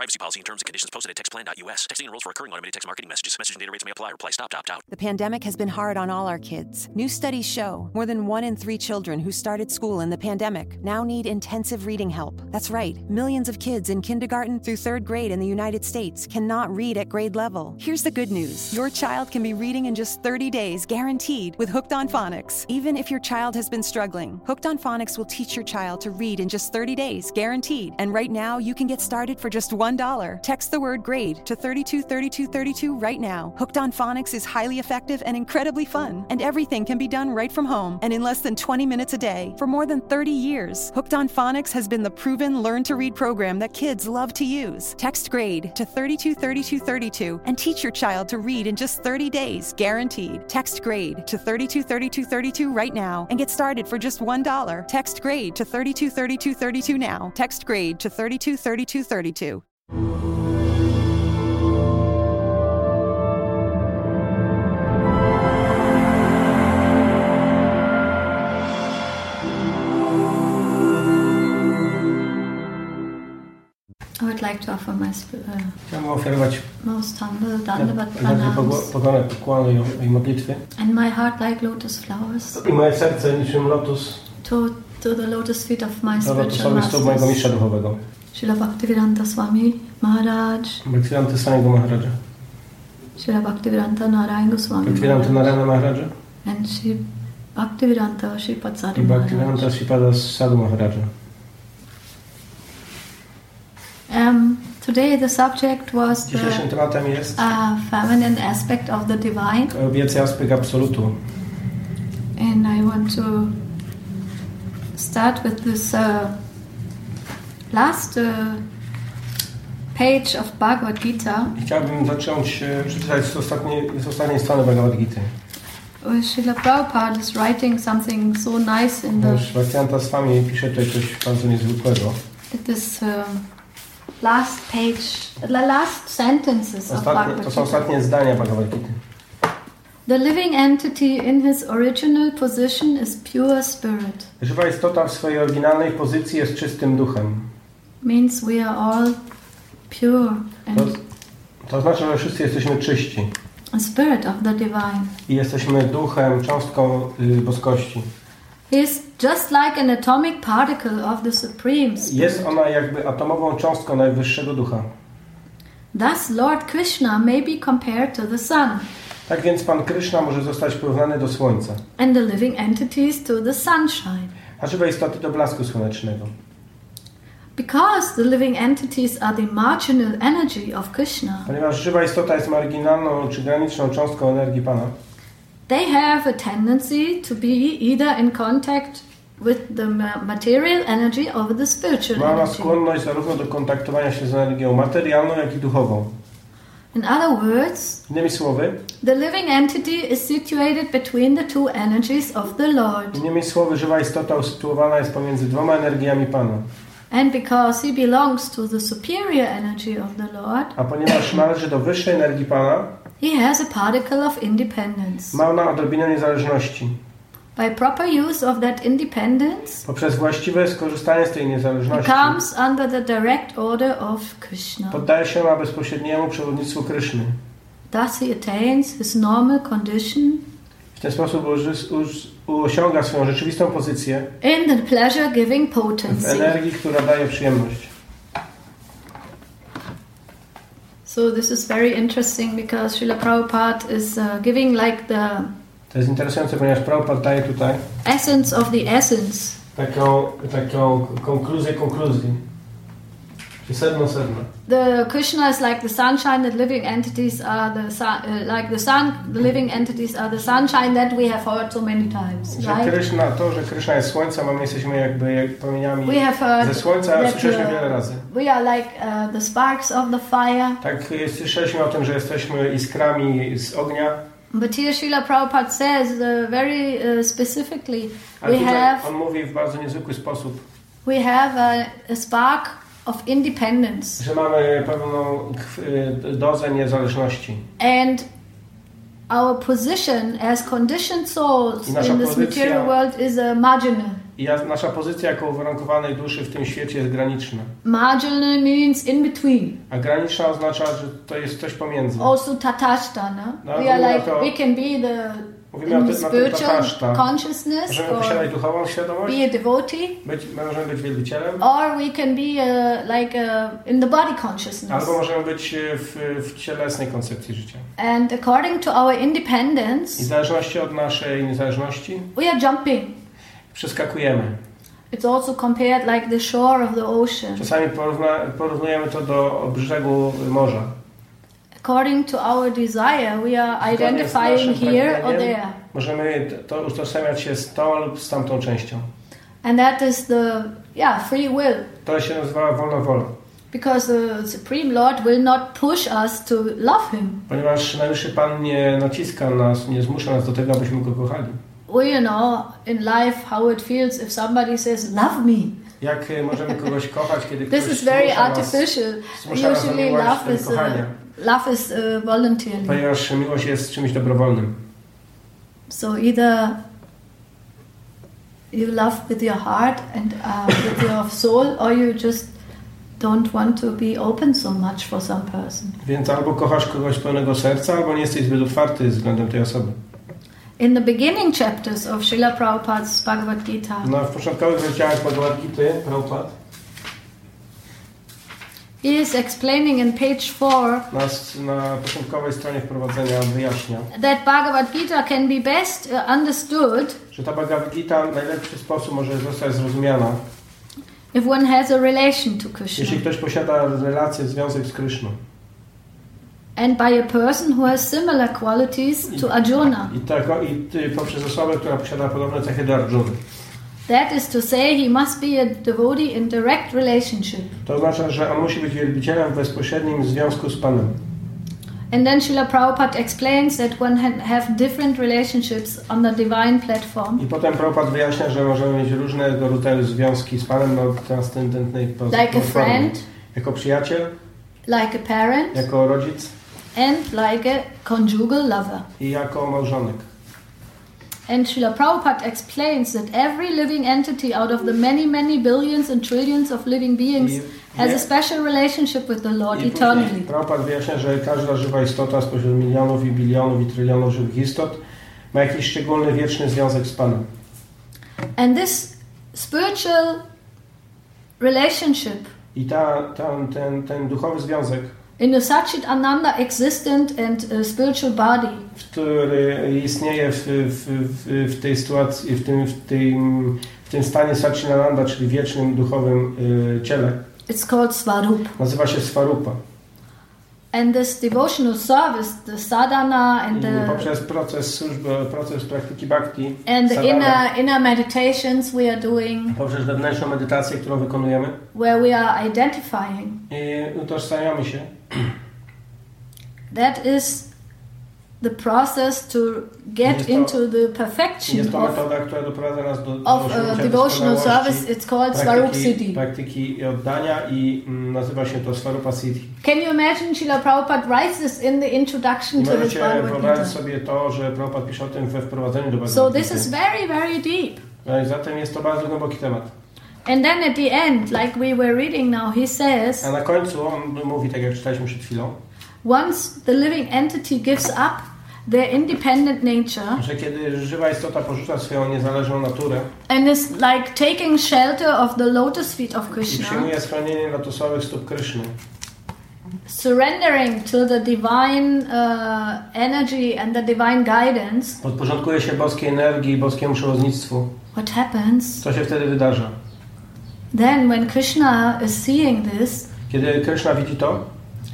privacy policy and terms and conditions posted at textplan.us. Texting enrolls for recurring automated text marketing messages. Message and data rates may apply. Reply stop to opt out. The pandemic has been hard on all our kids. New studies show more than one in three children who started school in the pandemic now need intensive reading help. That's right, millions of kids in kindergarten through third grade in the United States cannot read at grade level. Here's the good news your child can be reading in just 30 days, guaranteed, with Hooked on Phonics. Even if your child has been struggling, Hooked on Phonics will teach your child to read in just 30 days, guaranteed. And right now, you can get started for just $1. Text the word grade to 323232 right now. Hooked on Phonics is highly effective and incredibly fun, and everything can be done right from home and in less than 20 minutes a day. For more than 30 years, Hooked on Phonics has been the proven learn to read program that kids love to use. Text grade to 323232 and teach your child to read in just 30 days, guaranteed. Text grade to 323232 right now and get started for just $1. Text grade to 323232 now. Text grade to 323232. I would like to offer my uh, Chciałbym ofiarować most humble Dandavat pranams pokłony i- i modlitwy. and my heart like lotus flowers I moje serce niczym lotus to, to the lotus feet of my spiritual lotusowych stóp mojego mistrza masters. duchowego. Srila Bhaktivedanta Swami Maharaj, Bhaktivedanta samego Maharaja. Srila Bhaktivedanta Narayan Goswami Bhaktivedanta Narayana Maharaja and Sri Bhaktivedanta Sri Patsari i Maharaj. Bhaktivedanta Sripada Sadhu Maharaja. Um, today the subject was the uh, feminine aspect of the divine, kobiecy aspekt absolutu. and I want to start with this uh, last uh, page of Bhagavad Gita. Chciałbym zacząć e, przeczytać z ostatniej, z ostatniej strony Bhagavad Gita. where Srila Prabhupada is writing something so nice in the Bhaktivedanta Swami pisze tutaj coś bardzo niezwykłego. this um, last page, the last sentences of Ostatnie, Bhagavad to są Gita. ostatnie zdania Bhagavad Gita. The living entity in his original position is pure spirit. Żywa istota w swojej oryginalnej pozycji jest czystym duchem. Means we are all pure To, and to znaczy, że wszyscy jesteśmy czyści spirit of the divine. i jesteśmy duchem, cząstką y, boskości. Is just like an atomic particle of the supreme spirit. Jest ona jakby atomową cząstką najwyższego ducha. Thus, Lord Krishna may be compared to the sun, Tak więc Pan Krishna może zostać porównany do słońca, and the living entities to the sunshine. a żywe istoty do blasku słonecznego. Because the living entities are the marginal energy of Krishna, Ponieważ żywa istota jest marginalną czy graniczną cząstką energii Pana, they have a tendency to be either in contact with the ma- material energy or the spiritual ma energy. skłonność zarówno do kontaktowania się z energią materialną, jak i duchową. In other words, Innymi słowy, the living entity is situated between the two energies of the Lord. innymi słowy, żywa istota usytuowana jest pomiędzy dwoma energiami Pana. And because he belongs to the superior energy of the Lord, A ponieważ należy do wyższej energii Pana, he has a particle of independence. ma ona odrobinę niezależności. By proper use of that independence, Poprzez właściwe skorzystanie z tej niezależności comes under the direct order of Krishna. poddaje się ona bezpośredniemu przewodnictwu Kryszny. Thus he attains his normal condition W ten sposób uż- osiąga swoją rzeczywistą pozycję in the pleasure giving w potency. energii, która daje przyjemność. So, this is very interesting because Srila Prabhupada is uh, giving like the To jest interesujące, ponieważ Prabhupada daje tutaj essence of the essence. taką, taką konkluzję konkluzji. Sedno sedno. The Krishna is like the sunshine, the living entities are the sun, uh, like the sun, the living entities are the sunshine that we have heard so many times, Że right? Kryszna, to, że Kryszna jest słońcem, a my jesteśmy jakby jak promieniami We have heard ze słońca, słyszeliśmy uh, wiele razy. we are like uh, the sparks of the fire. Tak, y, słyszeliśmy o tym, że jesteśmy iskrami z ognia, But here Srila Prabhupada says uh, very uh, specifically, we have on mówi w bardzo niezwykły sposób, we have a, a spark of independence, że mamy pewną y, dozę niezależności. and our position as conditioned souls in this pozycja- material world is a marginal. I nasza pozycja jako uwarunkowanej duszy w tym świecie jest graniczna. Marginal means in between. A graniczna oznacza, że to jest coś pomiędzy. Also tatashta, No, no? We are like, to- we can be the Mówimy o tym, na tym consciousness Możemy posiadać duchową świadomość, be a devotee, być, my możemy być wielbicielem, or we can be uh, like uh, in the body consciousness. albo możemy być e, w, w cielesnej koncepcji życia. And according to our I w independence, zależności od naszej niezależności we are jumping. przeskakujemy. It's also compared like the shore of the ocean. Czasami porówna, porównujemy to do brzegu morza. According to our desire, we are identifying here or there. Możemy to utożsamiać się z tą lub z tamtą częścią. And that is the yeah, free will. To się nazywa wolna wola. Because the Supreme Lord will not push us to love Him. Ponieważ Najwyższy Pan nie naciska nas, nie zmusza nas do tego, abyśmy Go kochali. We you know in life how it feels if somebody says, Love me. Jak e, możemy kogoś kochać, kiedy ktoś This is very artificial. nas Usually, love is, uh. Love is uh, voluntarily. Ponieważ miłość jest czymś dobrowolnym. So either you love with your heart and uh, with your soul, or you just don't want to be open so much for some person. Więc albo kochasz kogoś pełnego serca, albo nie jesteś zbyt otwarty względem tej osoby. In the beginning chapters of Srila Prabhupada's Bhagavad Gita, No, w początkowych rozdziałach Bhagavad Gita, Prabhupada, is explaining in page 4 na, na początkowej stronie wprowadzenia wyjaśnia, that Bhagavad Gita can be best uh, understood że ta Bhagavad Gita w najlepszy sposób może zostać zrozumiana, if one has a relation to Krishna jeśli ktoś posiada relację, związek z Kryszną. and by a person who has similar qualities to Arjuna. I, tako, i ty, poprzez osobę, która posiada podobne cechy do Arjuny. That is to say, he must be a devotee in direct relationship. To oznacza, że on musi być wielbicielem w bezpośrednim związku z Panem. And then Srila Prabhupada explains that one can have different relationships on the divine platform, I potem Prabhupada wyjaśnia, że możemy mieć różnego rodzaju związki z Panem na transcendentnej poz- like a platformie. friend, Jako przyjaciel, like a parent, jako rodzic and like a conjugal lover. i jako małżonek. And Srila Prabhupada explains that every living entity out of the many, many billions and trillions of living beings I- has a special relationship with the Lord eternally. Prabhupada wyjaśnia, że każda żywa istota spośród milionów i bilionów i trylionów żywych istot ma jakiś szczególny, wieczny związek z Panem. And this spiritual relationship I ta, ta, ten, ten duchowy związek, in a Satchit Ananda existent and uh, spiritual body który istnieje w, w, w, w tej sytuacji, w tym, w tym, w tym stanie Satchitananda, czyli wiecznym duchowym y, ciele, It's called Svarup. nazywa się Swarupa. And this devotional service, the sadhana and the poprzez proces służby, proces praktyki bhakti, and the inner inner meditations we are doing, poprzez wewnętrzną medytację, którą wykonujemy, where we are identifying, i utożsamiamy się. that is the process to get to- into the perfection Jest to of, metoda, która doprowadza nas do, do of uh, osiągnięcia devotional service. It's called Svarup praktyki, Siddhi. praktyki i oddania i mm, nazywa się to Swarupa Siddhi. Can you imagine Srila Prabhupada writes this in the introduction to his Bhagavad Gita? sobie to, że Prabhupada pisze o tym we wprowadzeniu do Bhagavad So this is very, very deep. No i Zatem jest to bardzo głęboki temat. And then at the end, like we were reading now, he says, A na końcu on mówi, tak jak czytaliśmy przed chwilą, once the living entity gives up their independent nature że kiedy żywa istota porzuca swoją niezależną naturę and is like taking shelter of the lotus feet of i Krishna, przyjmuje schronienie lotosowych stóp Kryszny surrendering to the divine uh, energy and the divine guidance, podporządkuje się boskiej energii i boskiemu przewodnictwu, what happens? co się wtedy wydarza? Then, when Krishna is seeing this, Kiedy Kryszna widzi to,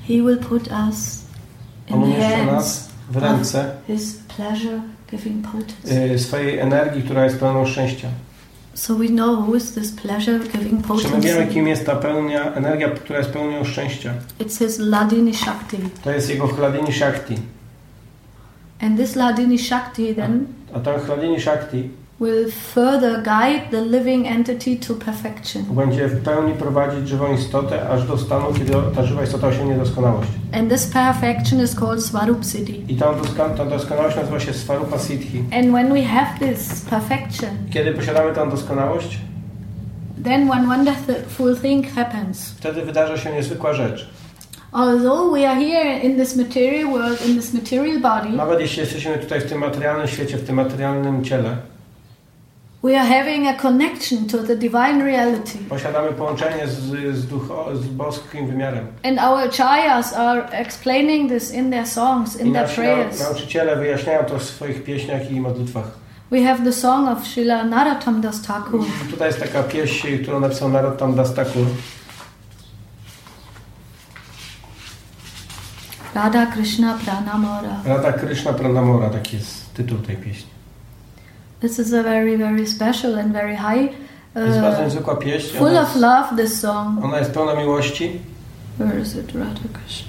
he will put us in umieszcza nas w ręce his pleasure giving potency. y, swojej energii, która jest pełną szczęścia. So we know who is this pleasure giving Czy my wiemy, potency? kim jest ta pełnia, energia, która jest pełnią szczęścia? It's his Ladini Shakti. To jest jego Hladini Shakti. And this Ladini Shakti then A ta Hladini Shakti will further guide the living entity to perfection. Będzie w pełni prowadzić żywą istotę aż do stanu, kiedy ta żywa istota osiągnie doskonałość. And this perfection is called Swarup Siddhi. I tą, doska- tą doskonałość nazywa się Svarupa Siddhi. And when we have this perfection, Kiedy posiadamy tę doskonałość, then one wonderful thing happens. wtedy wydarza się niezwykła rzecz. Although we are here in this material world, in this material body, Nawet jeśli jesteśmy tutaj w tym materialnym świecie, w tym materialnym ciele, we are having a connection to the divine reality. posiadamy połączenie z, z, ducho, z boskim wymiarem. And our acharyas are explaining this in their songs, I in their nasi prayers. nau- nauczyciele wyjaśniają to w swoich pieśniach i modlitwach. We have the song of Srila Narottam Das Thakur. Tutaj jest taka pieśń, którą napisał Narottam Das Thakur. Radha Krishna Pranamora. Radha Krishna Pranamora, taki jest tytuł tej pieśni. This is a very, very special and very high, To jest bardzo uh, niezwykła pieśń. full of love, this song. ona jest pełna miłości. Where is it? Radha Krishna.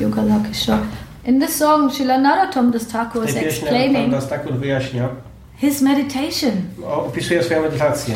Yugala Kishore. In this song, Srila Narottam Das Thakur is explaining Das Thakur wyjaśnia, his meditation. opisuje swoją medytację.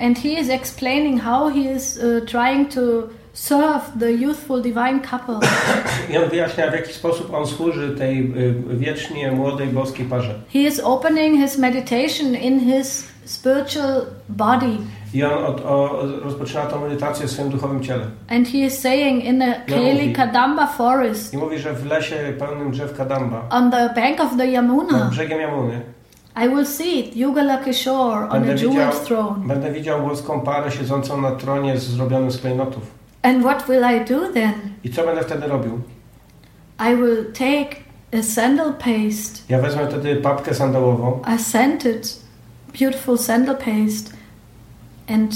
And he is explaining how he is uh, trying to serve the youthful divine couple. I on wyjaśnia, w jaki sposób on służy tej y, wiecznie młodej boskiej parze. he is opening his meditation in his spiritual body. I on od, o, rozpoczyna tą medytację w swoim duchowym ciele. And he is saying in the mówi. Kadamba forest I mówi, że w lesie pełnym drzew Kadamba, on the bank of the nad Yamuna, brzegiem Jamuny, I will see Yugala Kishore on będę a jeweled throne. będę widział boską parę siedzącą na tronie zrobionym z klejnotów. And what will I do then? I co będę wtedy robił? I will take a sandal paste, Ja wezmę wtedy papkę sandałową a scented, beautiful sandal paste, and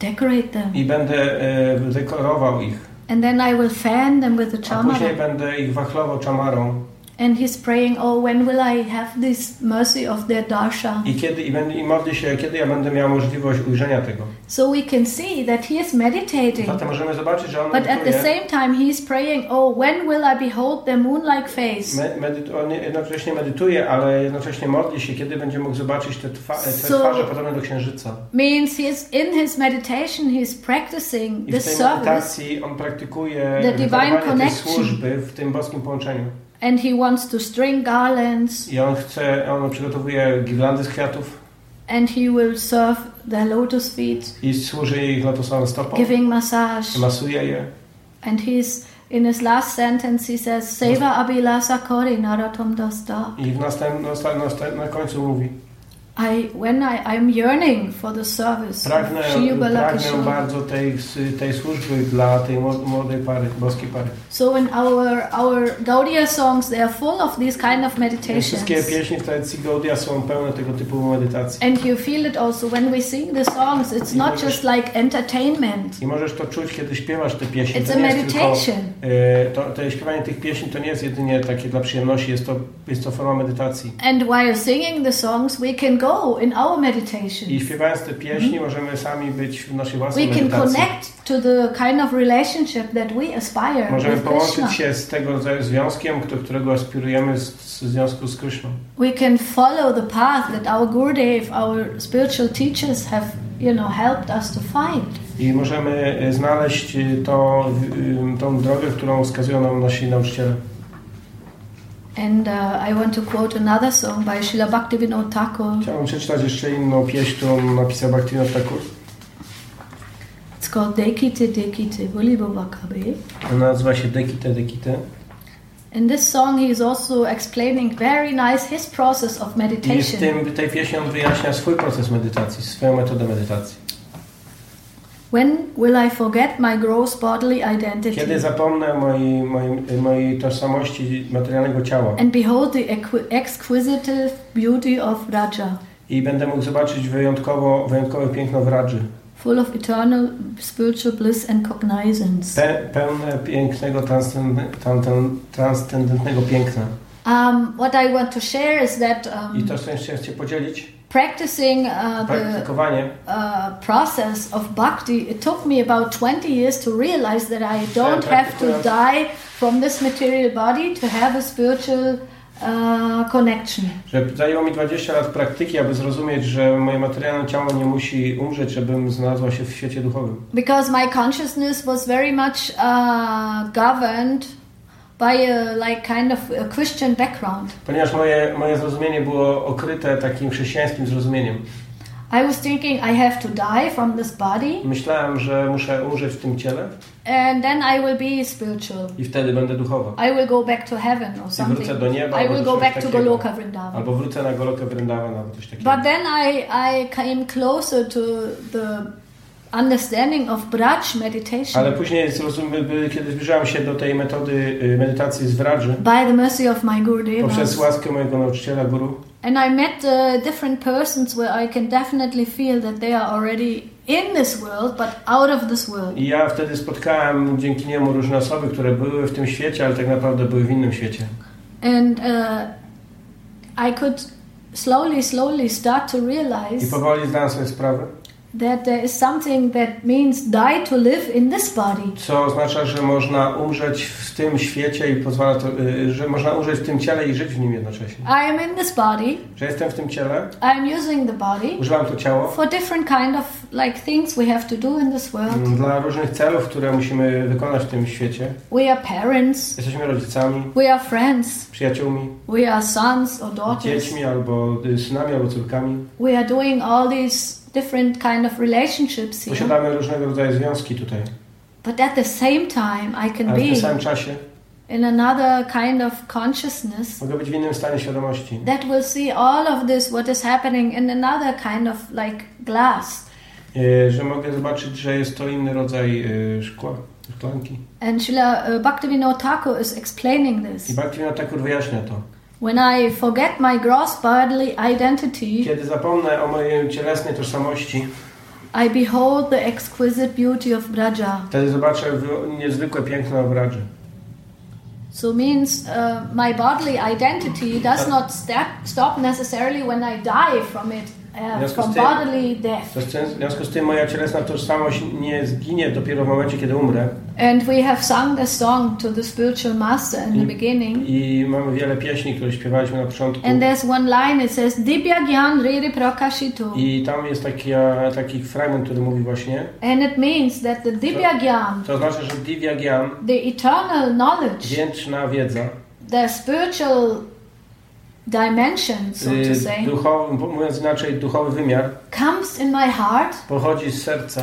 decorate them. i będę e, dekorował ich. And then I will fan them with a A później chamara. będę ich wachlował czamarą. And he's praying, oh, when will I have this mercy of their darshan? I kiedy i, będę, i modli się, kiedy ja będę miał możliwość ujrzenia tego. So we can see that he is meditating. Zatem możemy zobaczyć, że on But at the medytuje. same time, he's praying, oh, when will I behold their moon-like face? Me, medyt, on jednocześnie medytuje, ale jednocześnie modli się, kiedy będzie mógł zobaczyć te, twa, te So- twarze podobne do księżyca. Means he's in his meditation, he's practicing I this w tej service, medytacji on praktykuje The divine tej connection. służby w tym boskim połączeniu. And he wants to string garlands, I on chce, on przygotowuje girlandy z kwiatów and he will serve their lotus feet, i służy ich lotosowym stopom. giving massage. Masuje je. And he's in his last sentence, he says, Seva Abhilasa Kori Naratam Dasta. I w następnym, na, na końcu mówi I, when I, I'm yearning for the service pragnę, pragnę bardzo tej, tej służby dla tej mło- młodej pary, boskiej pary. So in our our Gaudiya songs, they are full of these kind of meditations. Wszystkie pieśni w tradycji Gaudia są pełne tego typu medytacji. And you feel it also when we sing the songs. It's not just like entertainment. I możesz to czuć, kiedy śpiewasz te pieśni. It's a jest tylko, meditation. e, to, to śpiewanie tych pieśni to nie jest jedynie takie dla przyjemności, jest to, jest to forma medytacji. And while singing the songs, we can go in our I śpiewając te pieśni możemy sami być w naszej We własnej can medytacji. connect to the kind of relationship that we aspire Możemy połączyć się z tego rodzaju związkiem, do którego aspirujemy z, z związku z Kryszną. We can follow the path that our Gurudev, our spiritual teachers have, you know, helped us to find. I możemy e, znaleźć e, to, e, tą drogę, którą wskazują nam nasi nauczyciele. And uh, I want to quote another song by Srila Bhaktivinoda Thakur. Chciałbym przeczytać jeszcze inną pieśń, którą napisał Bhaktivinoda Thakur. It's called Dekite Dekite Vulibhavakabe. Ona nazywa się Dekite Dekite. In this song, he is also explaining very nice his process of I w meditation. tym, tej pieśni on wyjaśnia swój proces medytacji, swoją metodę medytacji. When will I forget my gross bodily identity? Kiedy zapomnę mojej, mojej, mojej tożsamości materialnego ciała. And behold the exquisite beauty of Raja, i będę mógł zobaczyć wyjątkowo, wyjątkowe piękno w Radży, full of eternal spiritual bliss and cognizance? Pe, pełne pięknego, transcend, tran- tran- transcendentnego piękna. Um, what I want to share is that I um, to, co chcę podzielić, practicing uh, the uh, process of bhakti, it took me about 20 years to realize that I don't have to die from this material body to have a spiritual uh, connection. że zajęło mi 20 lat praktyki, aby zrozumieć, że moje materialne ciało nie musi umrzeć, żebym znalazła się w świecie duchowym. Because my consciousness was very much uh, governed by a like kind of a Christian background. Ponieważ moje, moje zrozumienie było okryte takim chrześcijańskim zrozumieniem. I was thinking I have to die from this body Myślałem, że muszę umrzeć w tym ciele and then I will be spiritual. i wtedy będę duchowa. I will go back to heaven or I wrócę do something. nieba I will go back to. Goloka Vrindavan. Albo wrócę na Golokę Vrindavan albo coś takiego. But then I, I came closer to the understanding of Braj meditation Ale później zrozum- kiedy zbliżałem się do tej metody y, medytacji z Vradży, by the mercy of my Gurudevas. poprzez łaskę mojego nauczyciela guru, And I met uh, different persons where I can definitely feel that they are already in this world, but out of this world. i ja wtedy spotkałem dzięki niemu różne osoby, które były w tym świecie, ale tak naprawdę były w innym świecie. And uh, I could slowly, slowly start to I realize powoli zdałem sobie sprawę, that there is something that means die to live in this body. co oznacza, że można umrzeć w tym świecie i pozwala to, y, że można umrzeć w tym ciele i żyć w nim jednocześnie. I am in this body. Że jestem w tym ciele, I'm using the body używam to ciało for different kind of like things we have to do in this world. mm, dla różnych celów, które musimy wykonać w tym świecie. We are parents. Jesteśmy rodzicami, We are friends. przyjaciółmi, We are sons or daughters. dziećmi albo y, synami albo córkami. We are doing all these different kind of relationships here. Posiadamy różnego rodzaju związki tutaj, But at the same time, I can ale w tym samym czasie in another kind of consciousness mogę być w innym stanie świadomości, that will see all of this, what is happening, in another kind of like glass. y, że mogę zobaczyć, że jest to inny rodzaj y, szkła, szklanki. And Srila uh, Bhaktivinoda Thakur is explaining I this. Bhaktivinoda Thakur wyjaśnia to. When I forget my gross bodily identity, Kiedy zapomnę o mojej cielesnej tożsamości, I behold the exquisite beauty of Braja. wtedy zobaczę wy- niezwykłe piękno obraży. So means uh, my bodily identity does not stop, stop necessarily when I die from it, To w związku z tym moja cielesna tożsamość nie zginie dopiero w momencie, kiedy umrę. And we have sung the song to the spiritual master in the beginning. I mamy wiele pieśni, które śpiewaliśmy na początku. And there's one line, it says, Dibya Gyan Riri Prakashitu. I tam jest taki, taki fragment, który mówi właśnie, And it means that the Dibya Gyan, to znaczy, że Divya Gyan, the eternal knowledge, wieczna wiedza, the spiritual dimension, so y, to say, duchowy, mówiąc inaczej, duchowy wymiar, comes in my heart pochodzi z serca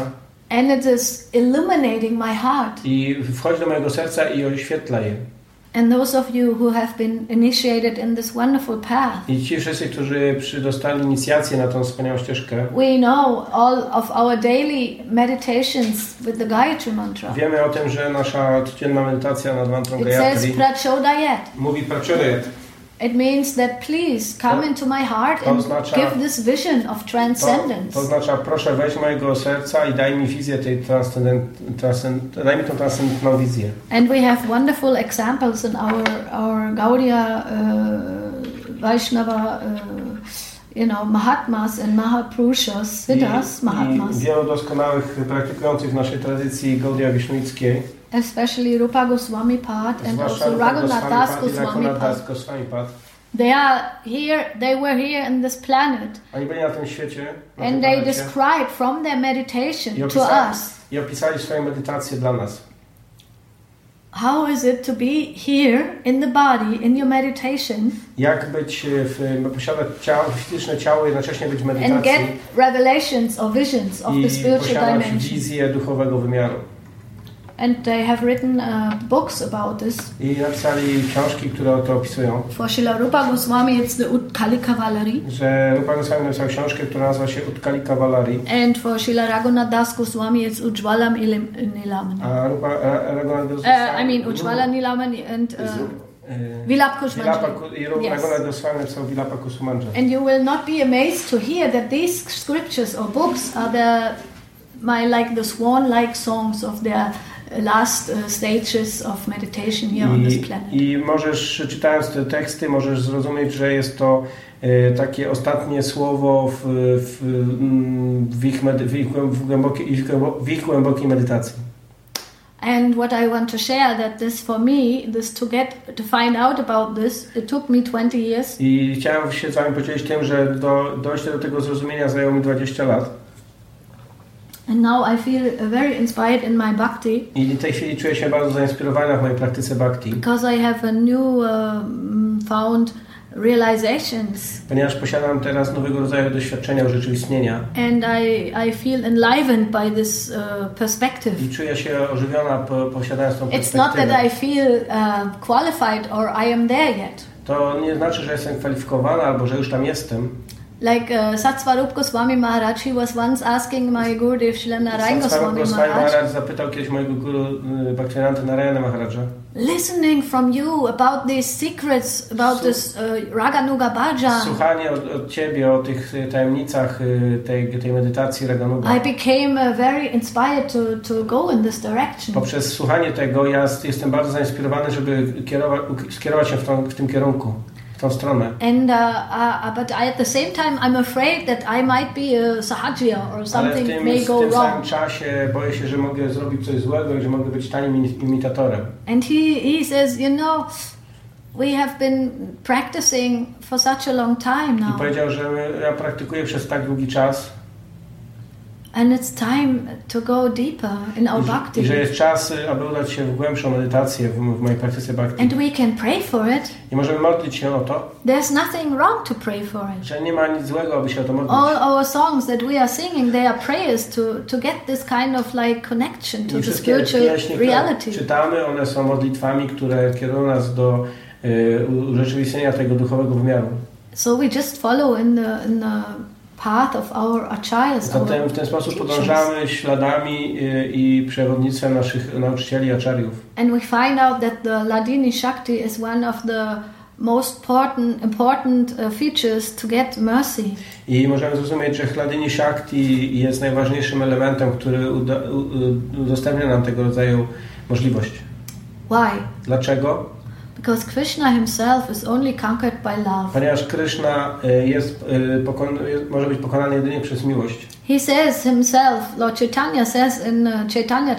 and it is illuminating my heart. i wchodzi do mojego serca i oświetla je. And those of you who have been initiated in this wonderful path, I ci wszyscy, którzy przydostali inicjację na tą wspaniałą ścieżkę, we know all of our daily meditations with the Gayatri Mantra. wiemy o tym, że nasza codzienna medytacja nad mantrą It says Gayatri Prachodayat. mówi Prachoryet. It means that please come To- into my heart to and oznacza- give this vision of To, transcendence. to oznacza, proszę weź mojego serca i daj mi wizję tej transcendent, transcend, daj mi tą transcendentną wizję. And we have wonderful examples in our our Gaudiya uh, Vaishnava, uh, you know, Mahatmas and Mahapurushas, Siddhas, I Mahatmas, wielu doskonałych praktykujących w naszej tradycji Gaudiya Wisznuickiej, especially Rupa Goswami Pad and also Raghunath Das Goswami i Pad. They are here. They were here in this planet, Oni byli na tym świecie, na and they describe from their i meditation to us i opisali swoją medytację dla nas. how is it to be here in the body in your meditation Jak być, w, posiadać ciało, fizyczne ciało, jednocześnie być w and get medytacji revelations or visions of the i spiritual posiadać dimension. wizję duchowego wymiaru. And they have written uh, books about this. I napisali książki, które to opisują. For Srila Rupa Goswami, it's the Utkali Cavalry. Że Rupa Goswami napisał książkę, która nazywa się Utkali Kavalari, And for Srila Raghunath Das Goswami, it's Ujjwala Nilam- Nilamani. a Rupa Ra- Raghunath Uh, Goswami... I mean, Ujjwala Nilamani and uh, Vilap Vilapa, Kushmanjali. Ku- Yes. Raghunath Goswami napisał Vilapa Kusumandra. And you will not be amazed to hear that these scriptures or books are the my like the swan-like songs of their last uh, stages of meditation here on this I, planet. I możesz, czytając te teksty, możesz zrozumieć, że jest to e, takie ostatnie słowo w, w, w, ich, medy, w, ich, głębokiej, w ich głębokiej medytacji. And what I want to share that this for me, this to get to find out about this, it took me 20 years. I chciałem się z Wami podzielić tym, że do, dojście do tego zrozumienia zajęło mi 20 lat. And now I feel very inspired in my bhakti I w tej chwili czuję się bardzo zainspirowana w mojej praktyce bhakti, because I have a new um, found realizations ponieważ posiadam teraz nowego rodzaju doświadczenia urzeczywistnienia and I, I feel enlivened by this uh, perspective. i czuję się ożywiona po, posiadając tą It's not that perspektywę. I feel uh, qualified or I am there yet. To nie znaczy, że jestem kwalifikowana albo że już tam jestem. Like uh, Satsvarup Goswami Maharaj, he was once asking my Gurudev Shri Narayan Goswami Maharaj, Maharaj zapytał kiedyś mojego guru y, Bhaktivedanta Narayana Maharaja listening from you about these secrets, about this uh, Raganuga Bhajan, Słuchanie od, od Ciebie o tych y, tajemnicach y, tej, tej medytacji Raganuga. I became uh, very inspired to, to go in this direction. Poprzez słuchanie tego ja jestem bardzo zainspirowany, żeby kierować, skierować się w, tą, w tym kierunku, tą stronę. And uh, uh, but I, at the same time, I'm afraid that I might be a sahajya or Ale w something tym, may w go tym samym wrong. czasie boję się, że mogę zrobić coś złego i że mogę być tanim imi- imitatorem. And he, he says, you know, we have been practicing for such a long time I now, powiedział, że ja praktykuję przez tak długi czas and it's time to go deeper in our bhakti. i że jest czas, y, aby udać się w głębszą medytację w, w mojej praktyce bhakti. And we can pray for it. I możemy modlić się o to, There's nothing wrong to pray for it. że nie ma nic złego, aby się o to modlić. All our songs that we are singing, they are prayers to, to get this kind of like connection to I the spiritual pieśni, reality. czytamy, one są modlitwami, które kierują nas do y, urzeczywistnienia tego duchowego wymiaru. So we just follow in the in the path of our acharyas, Zatem w ten sposób podążamy śladami y, i przewodnictwem naszych nauczycieli, aczariów. And we find out that the Ladini Shakti is one of the most important important uh, features to get mercy. I możemy zrozumieć, że Chladini Shakti jest najważniejszym elementem, który uda, udostępnia nam tego rodzaju możliwość. Why? Dlaczego? Because Krishna himself is only conquered by love. Ponieważ jest, y, pokon, jest, może być pokonany jedynie przez miłość. He says himself, Lord Chaitanya says in uh, Chaitanya I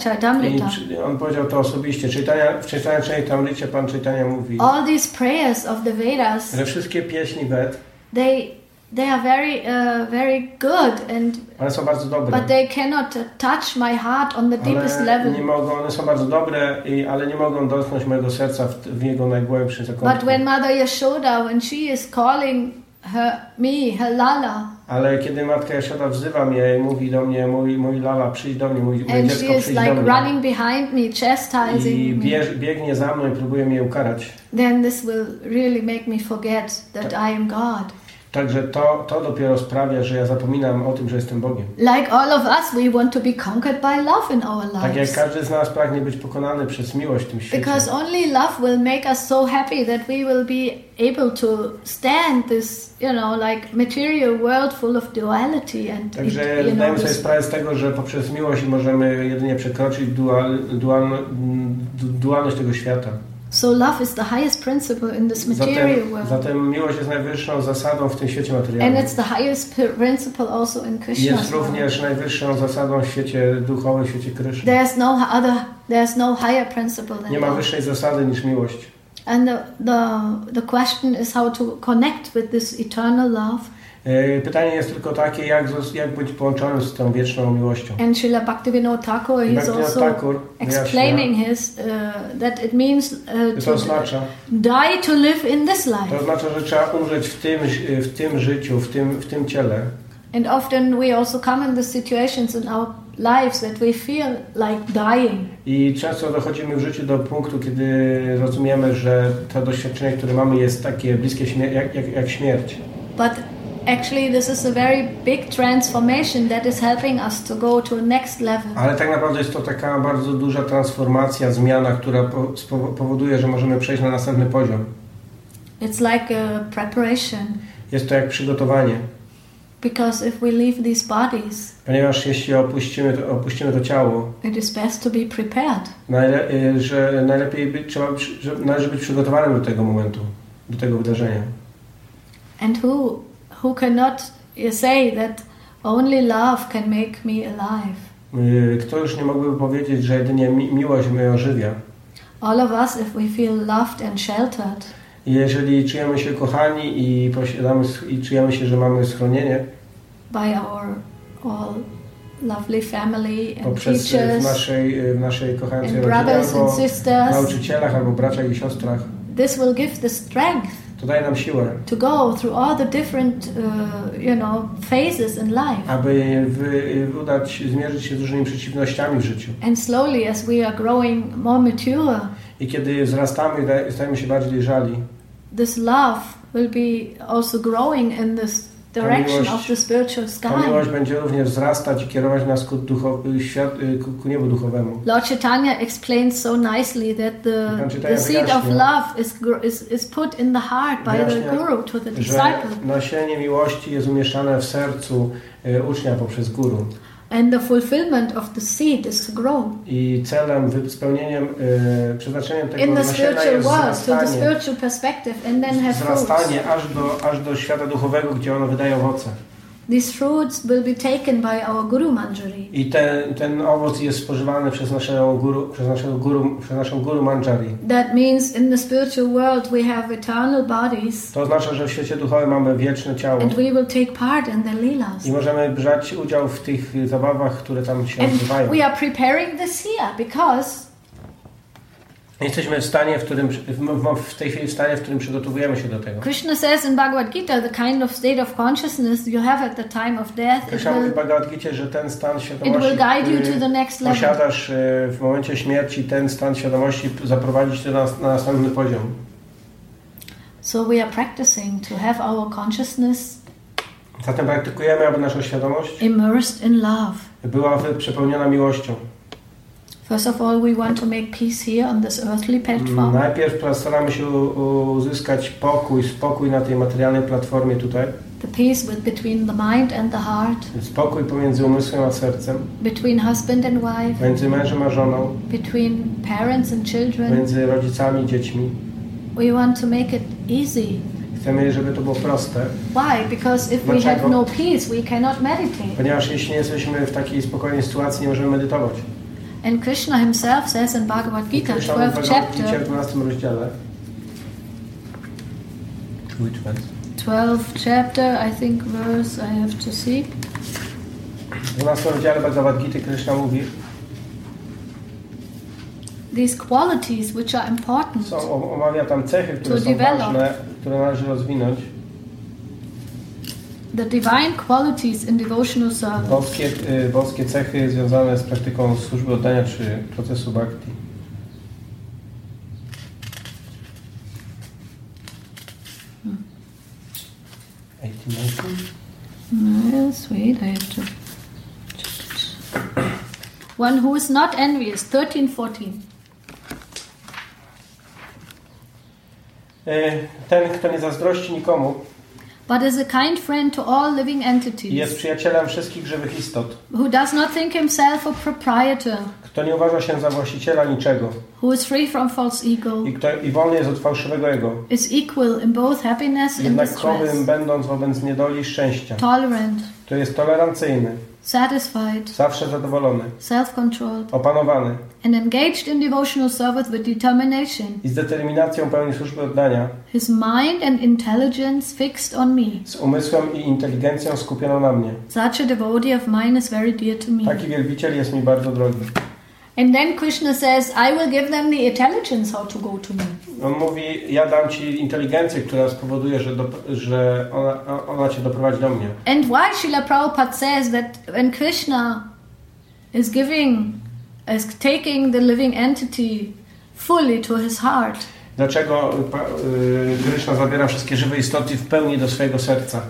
przy- on powiedział to osobiście. Chaitanya, w Chaitanya Charitamricie Pan Chaitanya mówi, all these prayers of the Vedas, że wszystkie pieśni Ved, they they are very uh, very good and one są bardzo dobre. but they cannot touch my heart on the deepest Ale level. nie mogą, one są bardzo dobre, i, ale nie mogą dotknąć mojego serca w, w jego najgłębszym But zakątku. when Mother Yashoda, when she is calling her me, her Lala, Ale kiedy matka Jasioda wzywa mnie i mówi do mnie, mój, mój lala, przyjdź do mnie, mój, moje and dziecko przyjdź like do mnie. running behind me, I chastising me, bierz, biegnie za mną i próbuje mnie ukarać. then this will really make me forget that I am God. Także to, to dopiero sprawia, że ja zapominam o tym, że jestem Bogiem. Like all of us, we want to be conquered by love in our Tak jak lives. każdy z nas pragnie być pokonany przez miłość w tym świecie. Because only love will make us so happy that we will be able to stand this, you know, like material world full of duality and, it, Także know, zdajemy sobie sprawę z tego, że poprzez miłość możemy jedynie przekroczyć dual, dualno, du- dualność tego świata. So love is the highest principle in this material Zatem, world. zatem miłość jest najwyższą zasadą w tym świecie And materialnym. it's the highest principle also in I Krishna's Jest również najwyższą zasadą w świecie duchowym, w świecie Kryszny. There's no other, there's no higher principle than Nie ma wyższej zasady niż miłość. And the, the, the question is how to connect with this eternal love. E, Pytanie jest tylko takie, jak, jak być połączonym z tą wieczną miłością. And Srila Bhaktivinoda Thakur, Bhaktivinoda also Thakur explaining his, uh, that it means uh, To to oznacza, die to live in this to life. oznacza, że trzeba umrzeć w tym, w tym życiu, w tym, w tym ciele. And often we also come in the situations in our lives that we feel like dying. I często dochodzimy w życiu do punktu, kiedy rozumiemy, że to doświadczenie, które mamy, jest takie bliskie jak, jak, jak śmierć. But actually, this is a very big transformation that is helping us to go to next level. Ale tak naprawdę jest to taka bardzo duża transformacja, zmiana, która powoduje, że możemy przejść na następny poziom. It's like a preparation Jest to jak przygotowanie, because if we leave these bodies, ponieważ jeśli opuścimy to, opuścimy to ciało, it is best to be prepared. najle- y, że najlepiej być, trzeba, że należy być przygotowanym do tego momentu, do tego wydarzenia. And who who cannot say that only love can make me alive? Y, Kto już nie mógłby powiedzieć, że jedynie mi miłość mnie ożywia? All of us, if we feel loved and sheltered, Jeżeli czujemy się kochani i, posiadamy, i czujemy się, że mamy schronienie by our all lovely family and poprzez y, w teachers naszej, y, w naszej kochającej rodzinie brothers and albo sisters, nauczycielach, albo braciach i siostrach, this will give the strength to daje nam siłę, to go through all the different, uh, you know, phases in life. aby wy, udać, zmierzyć się z różnymi przeciwnościami w życiu. And slowly, as we are growing more mature, I kiedy wzrastamy stajemy się bardziej dojrzali, this love will be also growing in this direction miłość- of the spiritual ta miłość będzie również wzrastać i kierować nas ku, ducho, świat, y, ku, ku niebu duchowemu. Lord Chaitanya explains so nicely that the, the seed of love is, is, is put in the heart by the guru to the Że disciple. nasienie miłości jest umieszczane w sercu y, ucznia poprzez guru. And the fulfillment of the seed is to grow. I celem, spełnieniem, y, przeznaczeniem tego In the spiritual jest world, to the wzrastanie, spiritual perspective, and then have fruits. wzrastanie aż do, aż do świata duchowego, gdzie ono wydaje owoce. These fruits will be taken by our Guru Manjari. I ten, ten owoc jest spożywany przez naszego guru, przez naszego guru, przez naszą guru manjari. That means in the spiritual world we have eternal bodies, To oznacza, że w świecie duchowym mamy wieczne ciało and we will take part in the leelas. i możemy brać udział w tych zabawach, które tam się And odbywają. we are preparing this here because Jesteśmy w stanie, w którym, w, w, tej chwili w stanie, w którym przygotowujemy się do tego. Krishna says in Bhagavad Gita, the kind of state of consciousness you have at the time of death, it Krishna mówi w Bhagavad Gita, że ten stan it świadomości, will guide you który to the next level. posiadasz e, w momencie śmierci, ten stan świadomości zaprowadzić cię na, na następny poziom. So we are practicing to have our consciousness Zatem praktykujemy, aby nasza świadomość immersed in love. była przepełniona miłością. First of all, we want to make peace here on this earthly platform. Najpierw staramy się uzyskać pokój, spokój na tej materialnej platformie tutaj. The peace with, between the mind and the heart, Spokój pomiędzy umysłem a sercem, between husband and wife, między mężem a żoną, between parents and children. między rodzicami i dziećmi. We want to make it easy. Chcemy, żeby to było proste, Why? Because if we have Dlaczego? no peace, we cannot meditate. ponieważ jeśli nie jesteśmy w takiej spokojnej sytuacji, nie możemy medytować. And Krishna himself says in Bhagavad Gita, Krishna mówi w 12th Bhagavad Gita w chapter, 12 rozdziale. Which verse? 12th chapter, I think verse I have to see. W 12 rozdziale Bhagavad Gita Krishna mówi, These qualities which are important są, omawia tam cechy, które To są develop. ważne, które należy rozwinąć. The divine qualities in devotional service. Boskie, y, boskie cechy związane z praktyką służby oddania czy procesu bhakti. Eighteen, nineteen? Yes, wait, I have to check it. One who is not envious, 13, 14. Y, Ten, kto nie zazdrości nikomu But is a kind friend to all living i jest entities, przyjacielem wszystkich żywych istot, who does not think himself a proprietor, kto nie uważa się za właściciela niczego who is free from false ego, i, kto, i wolny jest od fałszywego ego, is equal in both happiness and jednakowym będąc wobec niedoli szczęścia, tolerant, to jest tolerancyjny, satisfied, zawsze zadowolony, self-controlled, opanowany and engaged in devotional service with determination. i z determinacją pełni służby oddania, His mind and intelligence fixed on me. z umysłem i inteligencją skupioną na mnie. Such a devotee of mine is very dear to me. Taki wielbiciel jest mi bardzo drogi. And then Krishna says, I will give them the intelligence how to go to me. On mówi, ja dam Ci inteligencję, która spowoduje, że, do, że ona, ona Cię doprowadzi do mnie. And why Srila Prabhupada says that when Krishna is giving, is taking the living entity fully to his heart, Dlaczego y, Krishna zabiera wszystkie żywe istoty w pełni do swojego serca?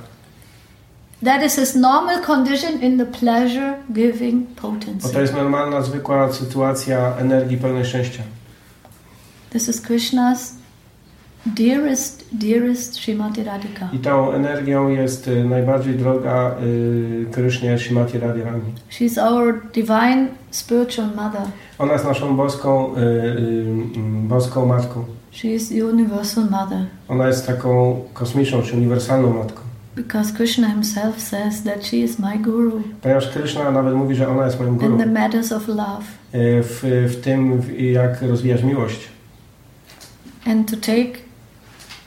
That is his normal condition in the pleasure giving Bo to potency. jest normalna, zwykła sytuacja energii pełnej szczęścia. This is Krishna's dearest, dearest Srimati Radhika. I tą energią jest y, najbardziej droga y, Krysznie Shrimati Radharani. She's our divine spiritual mother. Ona jest naszą boską, y, y, boską matką. She is the universal mother. Ona jest taką kosmiczną czy uniwersalną matką. Because Krishna himself says that she is my guru Ponieważ Kryszna nawet mówi, że ona jest moim guru. in the matters of love. Y, w, w tym, jak rozwijać miłość. And to take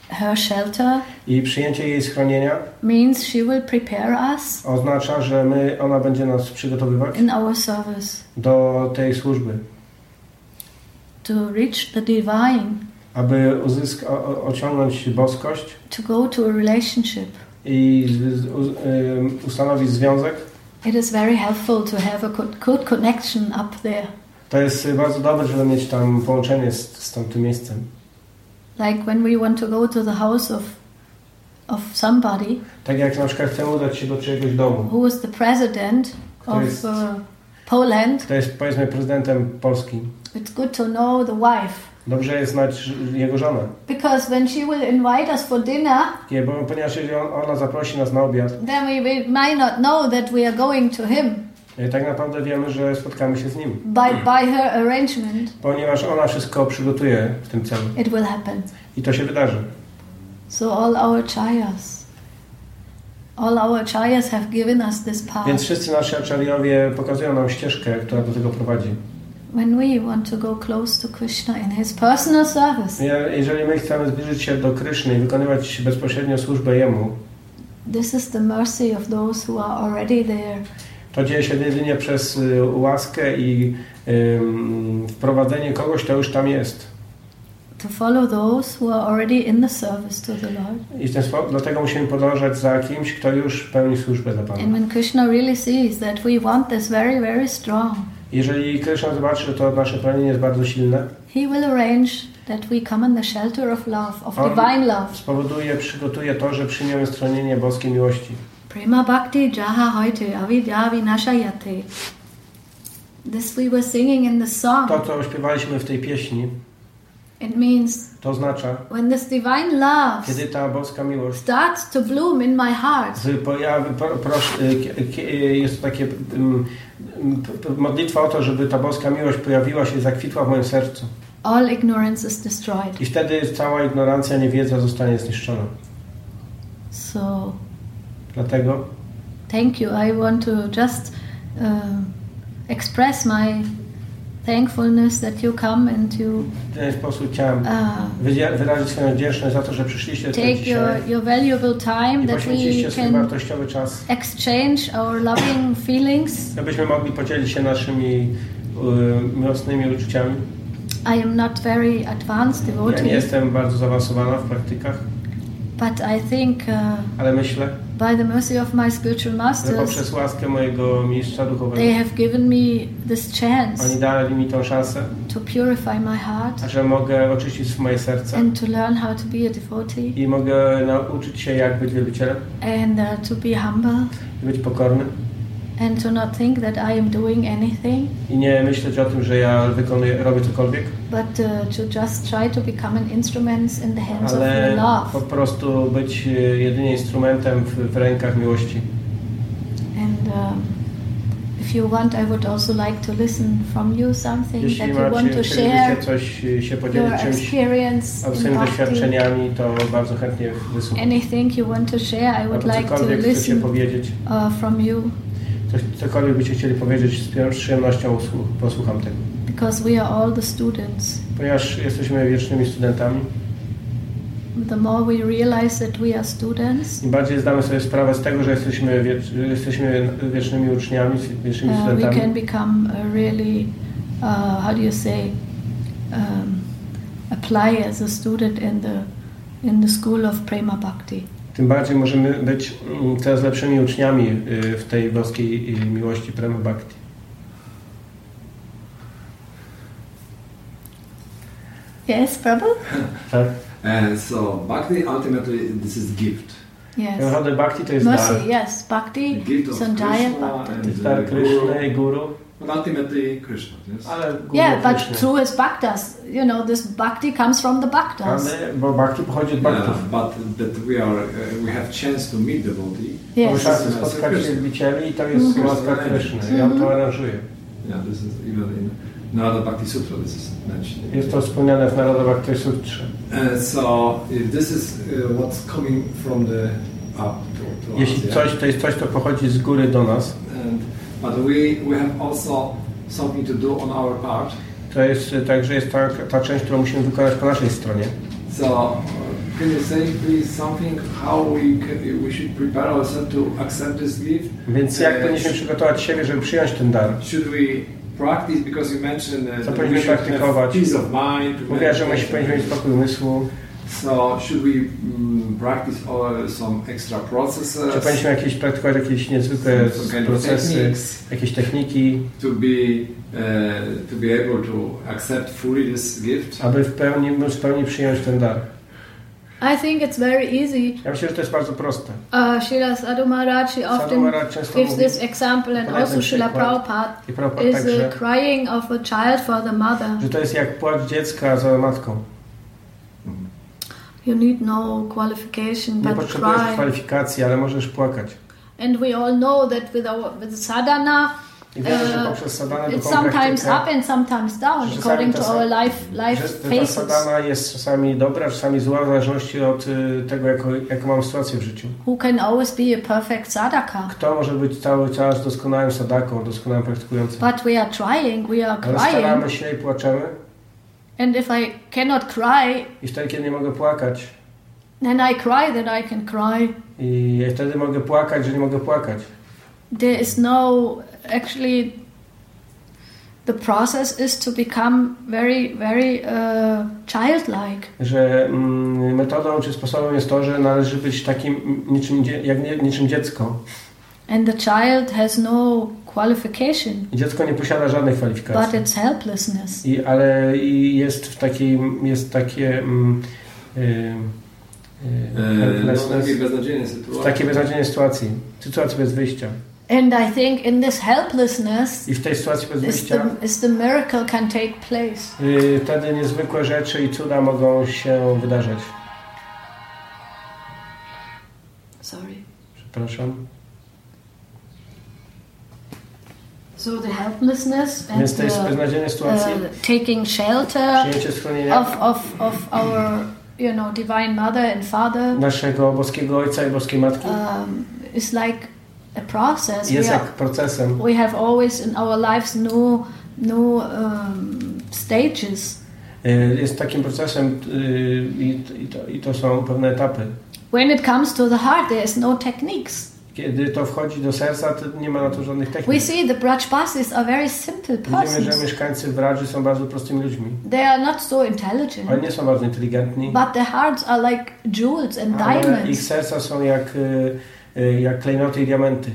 her shelter I przyjęcie jej schronienia means she will prepare us oznacza, że my, ona będzie nas przygotowywać in our service do tej służby, to reach the divine, aby uzyska, osiągnąć boskość to go to a relationship. I ustanowić związek. It is very helpful to have a good, connection up there. To jest bardzo dobre, żeby mieć tam połączenie z, z tamtym miejscem. Like when we want to go to the house of, of somebody Tak jak na przykład chcemy udać się do czyjegoś domu. who is the president of jest- uh, Poland, To jest powiedzmy prezydentem Polski. it's good to know the wife. Dobrze jest znać jego żonę. Because when she will invite us for dinner, Nie, bo, ponieważ jeżeli on, ona zaprosi nas na obiad, then we, we might not know that we are going to him y, tak naprawdę wiemy, że spotkamy się z nim. by, by her arrangement. Ponieważ ona wszystko przygotuje w tym celu. It will happen. I to się wydarzy. So all our chayas, all our chayas have given us this Więc path. wszyscy nasi aczariowie pokazują nam ścieżkę, która do tego prowadzi. When we want to go close to Krishna in his personal service, Ja- Jeżeli my chcemy zbliżyć się do Kryszny i wykonywać bezpośrednio służbę Jemu, this is the mercy of those who are already there. to dzieje się jedynie przez y, łaskę i ym, wprowadzenie kogoś, kto już tam jest. To follow those who are already in the service to the Lord. I ten sposób, dlatego musimy podążać za kimś, kto już pełni służbę dla And Pana. when Krishna really sees that we want this very, very strong, Jeżeli Kryszna zobaczy, że to nasze pragnienie jest bardzo silne, he will arrange that we come in the shelter of love, of divine love. spowoduje, przygotuje to, że przyjmiemy stronienie boskiej miłości. Prema bhakti jaha hoite avidya vinashayate. This we were singing in the song. To, co śpiewaliśmy w tej pieśni, It means to oznacza, when this divine love kiedy ta boska miłość starts to bloom in my heart, pojawi, pro, prosz, y, kie- kie- jest takie mm, modlitwa o to, żeby ta boska miłość pojawiła się i zakwitła w moim sercu. all ignorance is destroyed. I wtedy cała ignorancja, niewiedza zostanie zniszczona. So, Dlatego thank you. I want to just uh, express my thankfulness that you come and you w ten sposób chciałem wyrazić swoją wdzięczność za to, że przyszliście tutaj take your, your valuable time that we can wartościowy czas, exchange our loving feelings. abyśmy mogli podzielić się naszymi y, miłosnymi uczuciami. I am not very advanced Ja nie devotee, jestem bardzo zaawansowana w praktykach, but I think uh, ale myślę, by the mercy of my spiritual masters, poprzez łaskę mojego mistrza they duchowego have given me this oni chance dali mi tą szansę, to purify my heart że mogę oczyścić moje serce and to learn how to be a devotee i mogę nauczyć się jak być wielbicielem, and uh, to be humble być pokornym and to not think that I am doing anything, i nie myśleć o tym, że ja wykonuję, robię cokolwiek, but uh, to just try to become an instrument in the hands of ale the love. po prostu być y, jedynie instrumentem w, w rękach miłości. And um, if you want, I would also like to listen from you something that Jeśli you want to share coś y, się your podzielić czymś swoimi doświadczeniami, to bardzo chętnie wysłucham. Anything you want to share, I would like to listen uh, from you coś, cokolwiek byście chcieli powiedzieć, z przyjemnością posłucham tego. because we are all the students. Ponieważ jesteśmy wiecznymi studentami, The more we realize that we are students, im bardziej zdamy sobie sprawę z tego, że jesteśmy, wiecz, jesteśmy wiecznymi uczniami, wiecznymi uh, we studentami, can become uh, really, uh, how do you say, um, apply as a student in the in the school of prema bhakti. Tym bardziej możemy być mm, coraz lepszymi uczniami y, w tej boskiej y, miłości Prema Bhakti. Yes, Prabhu. Tak? And so bhakti ultimately this is gift. Yes. Naprawdę Bhakti to jest dar. Mercy, yes. Bhakti, Krishna Bhakti. Dar guru Kryszny i Guru But ultimately Krishna, yes? Yeah, but Krishna. through his bhaktas, you know, this bhakti comes from the bhaktas. Ale, bo bhakti pochodzi od bhaktów. Yeah, but that we are uh, we have chance to meet devotee. Mamy Yes. szansę spotkać wielbicieli i to jest Mhm. łaska Kryszny. Ja to aranżuję. Yeah, this is even in Narada Bhakti Sutra. This is mentioned. Jest to wspomniane w Naroda Bhakti Sutrze. And so if this is uh, what's coming from the up to, to Jeśli us, coś, to jest coś, co pochodzi z góry do nas, And, but we we have also something to do on our part. to jest e, także jest ta, ta część, którą musimy wykonać po naszej stronie. So uh, can you say please something how we can, we should prepare ourselves to accept this gift? Więc jak E, powinniśmy przygotować siebie, żeby przyjąć ten dar? Should we practice because you mentioned uh, Co powinniśmy praktykować? peace of mind. Mówiła, że my powinniśmy mieć spokój umysłu. So should we mm, practice some extra processes? Czy powinniśmy jakieś, praktykować jakieś niezwykłe Some kind of procesy, jakieś techniki, to be uh, to be able to accept fully this gift? aby w pełni, móc w pełni przyjąć ten dar? I think it's very easy. Ja myślę, że to jest bardzo proste. Uh, Srila Sadhu Maharaj often Maharaj gives mówi, this example, and also przykład. Prabhupada is także, the crying of a child for the mother. że to jest jak płacz dziecka za matką. You need no qualification Nie but potrzebujesz cry. kwalifikacji, ale możesz płakać. And we all know that with our with sadhana, I wiemy, że uh, it's sometimes praktykę, up and sometimes down according to our life life że phases. sadana jest czasami dobra, czasami zła, w zależności od y, tego, jaką, jaką mam sytuację w życiu. Who can always be a perfect sadhaka? Kto może być cały czas doskonałym sadaką, doskonałym praktykującym? But we are trying, we are Ale crying, staramy się i płaczemy and if I cannot cry, i wtedy, kiedy nie mogę płakać then I cry that I can cry. i wtedy mogę płakać, że nie mogę płakać. There is no actually. The process is to become very, very uh, childlike. Że mm, metodą czy sposobem jest to, że należy być takim niczym, jak niczym dziecko. And the child has no qualification, dziecko nie posiada żadnych but kwalifikacji. it's helplessness. I, ale i jest w takiej, jest takie mm, y, y, no, helplessness, takiej beznadziejnej w sytuacji. takiej beznadziejnej sytuacji, sytuacji bez wyjścia. And I think in this helplessness I w tej sytuacji bez is wyjścia the, is the miracle can take place. y, wtedy niezwykłe rzeczy i cuda mogą się wydarzać. Sorry. Przepraszam. So the helplessness and Więc tej beznadziejnej sytuacji uh, taking shelter of, of, of our, you know, divine mother and father naszego boskiego Ojca i boskiej Matki um, is like a process. jest we, jak are, procesem. we have always in our lives new, new um, stages. Jest takim procesem i, to, i to są pewne etapy. When it comes to the heart, there is no techniques. Kiedy to wchodzi do serca, to nie ma na to żadnych We technik. see the Brajbasis are very simple Widzimy, że persons. mieszkańcy Wradży są bardzo prostymi ludźmi. They are not so intelligent, Oni nie są bardzo inteligentni, but their hearts are like jewels and ale ich diamonds. serca są jak, y, y, jak klejnoty i diamenty.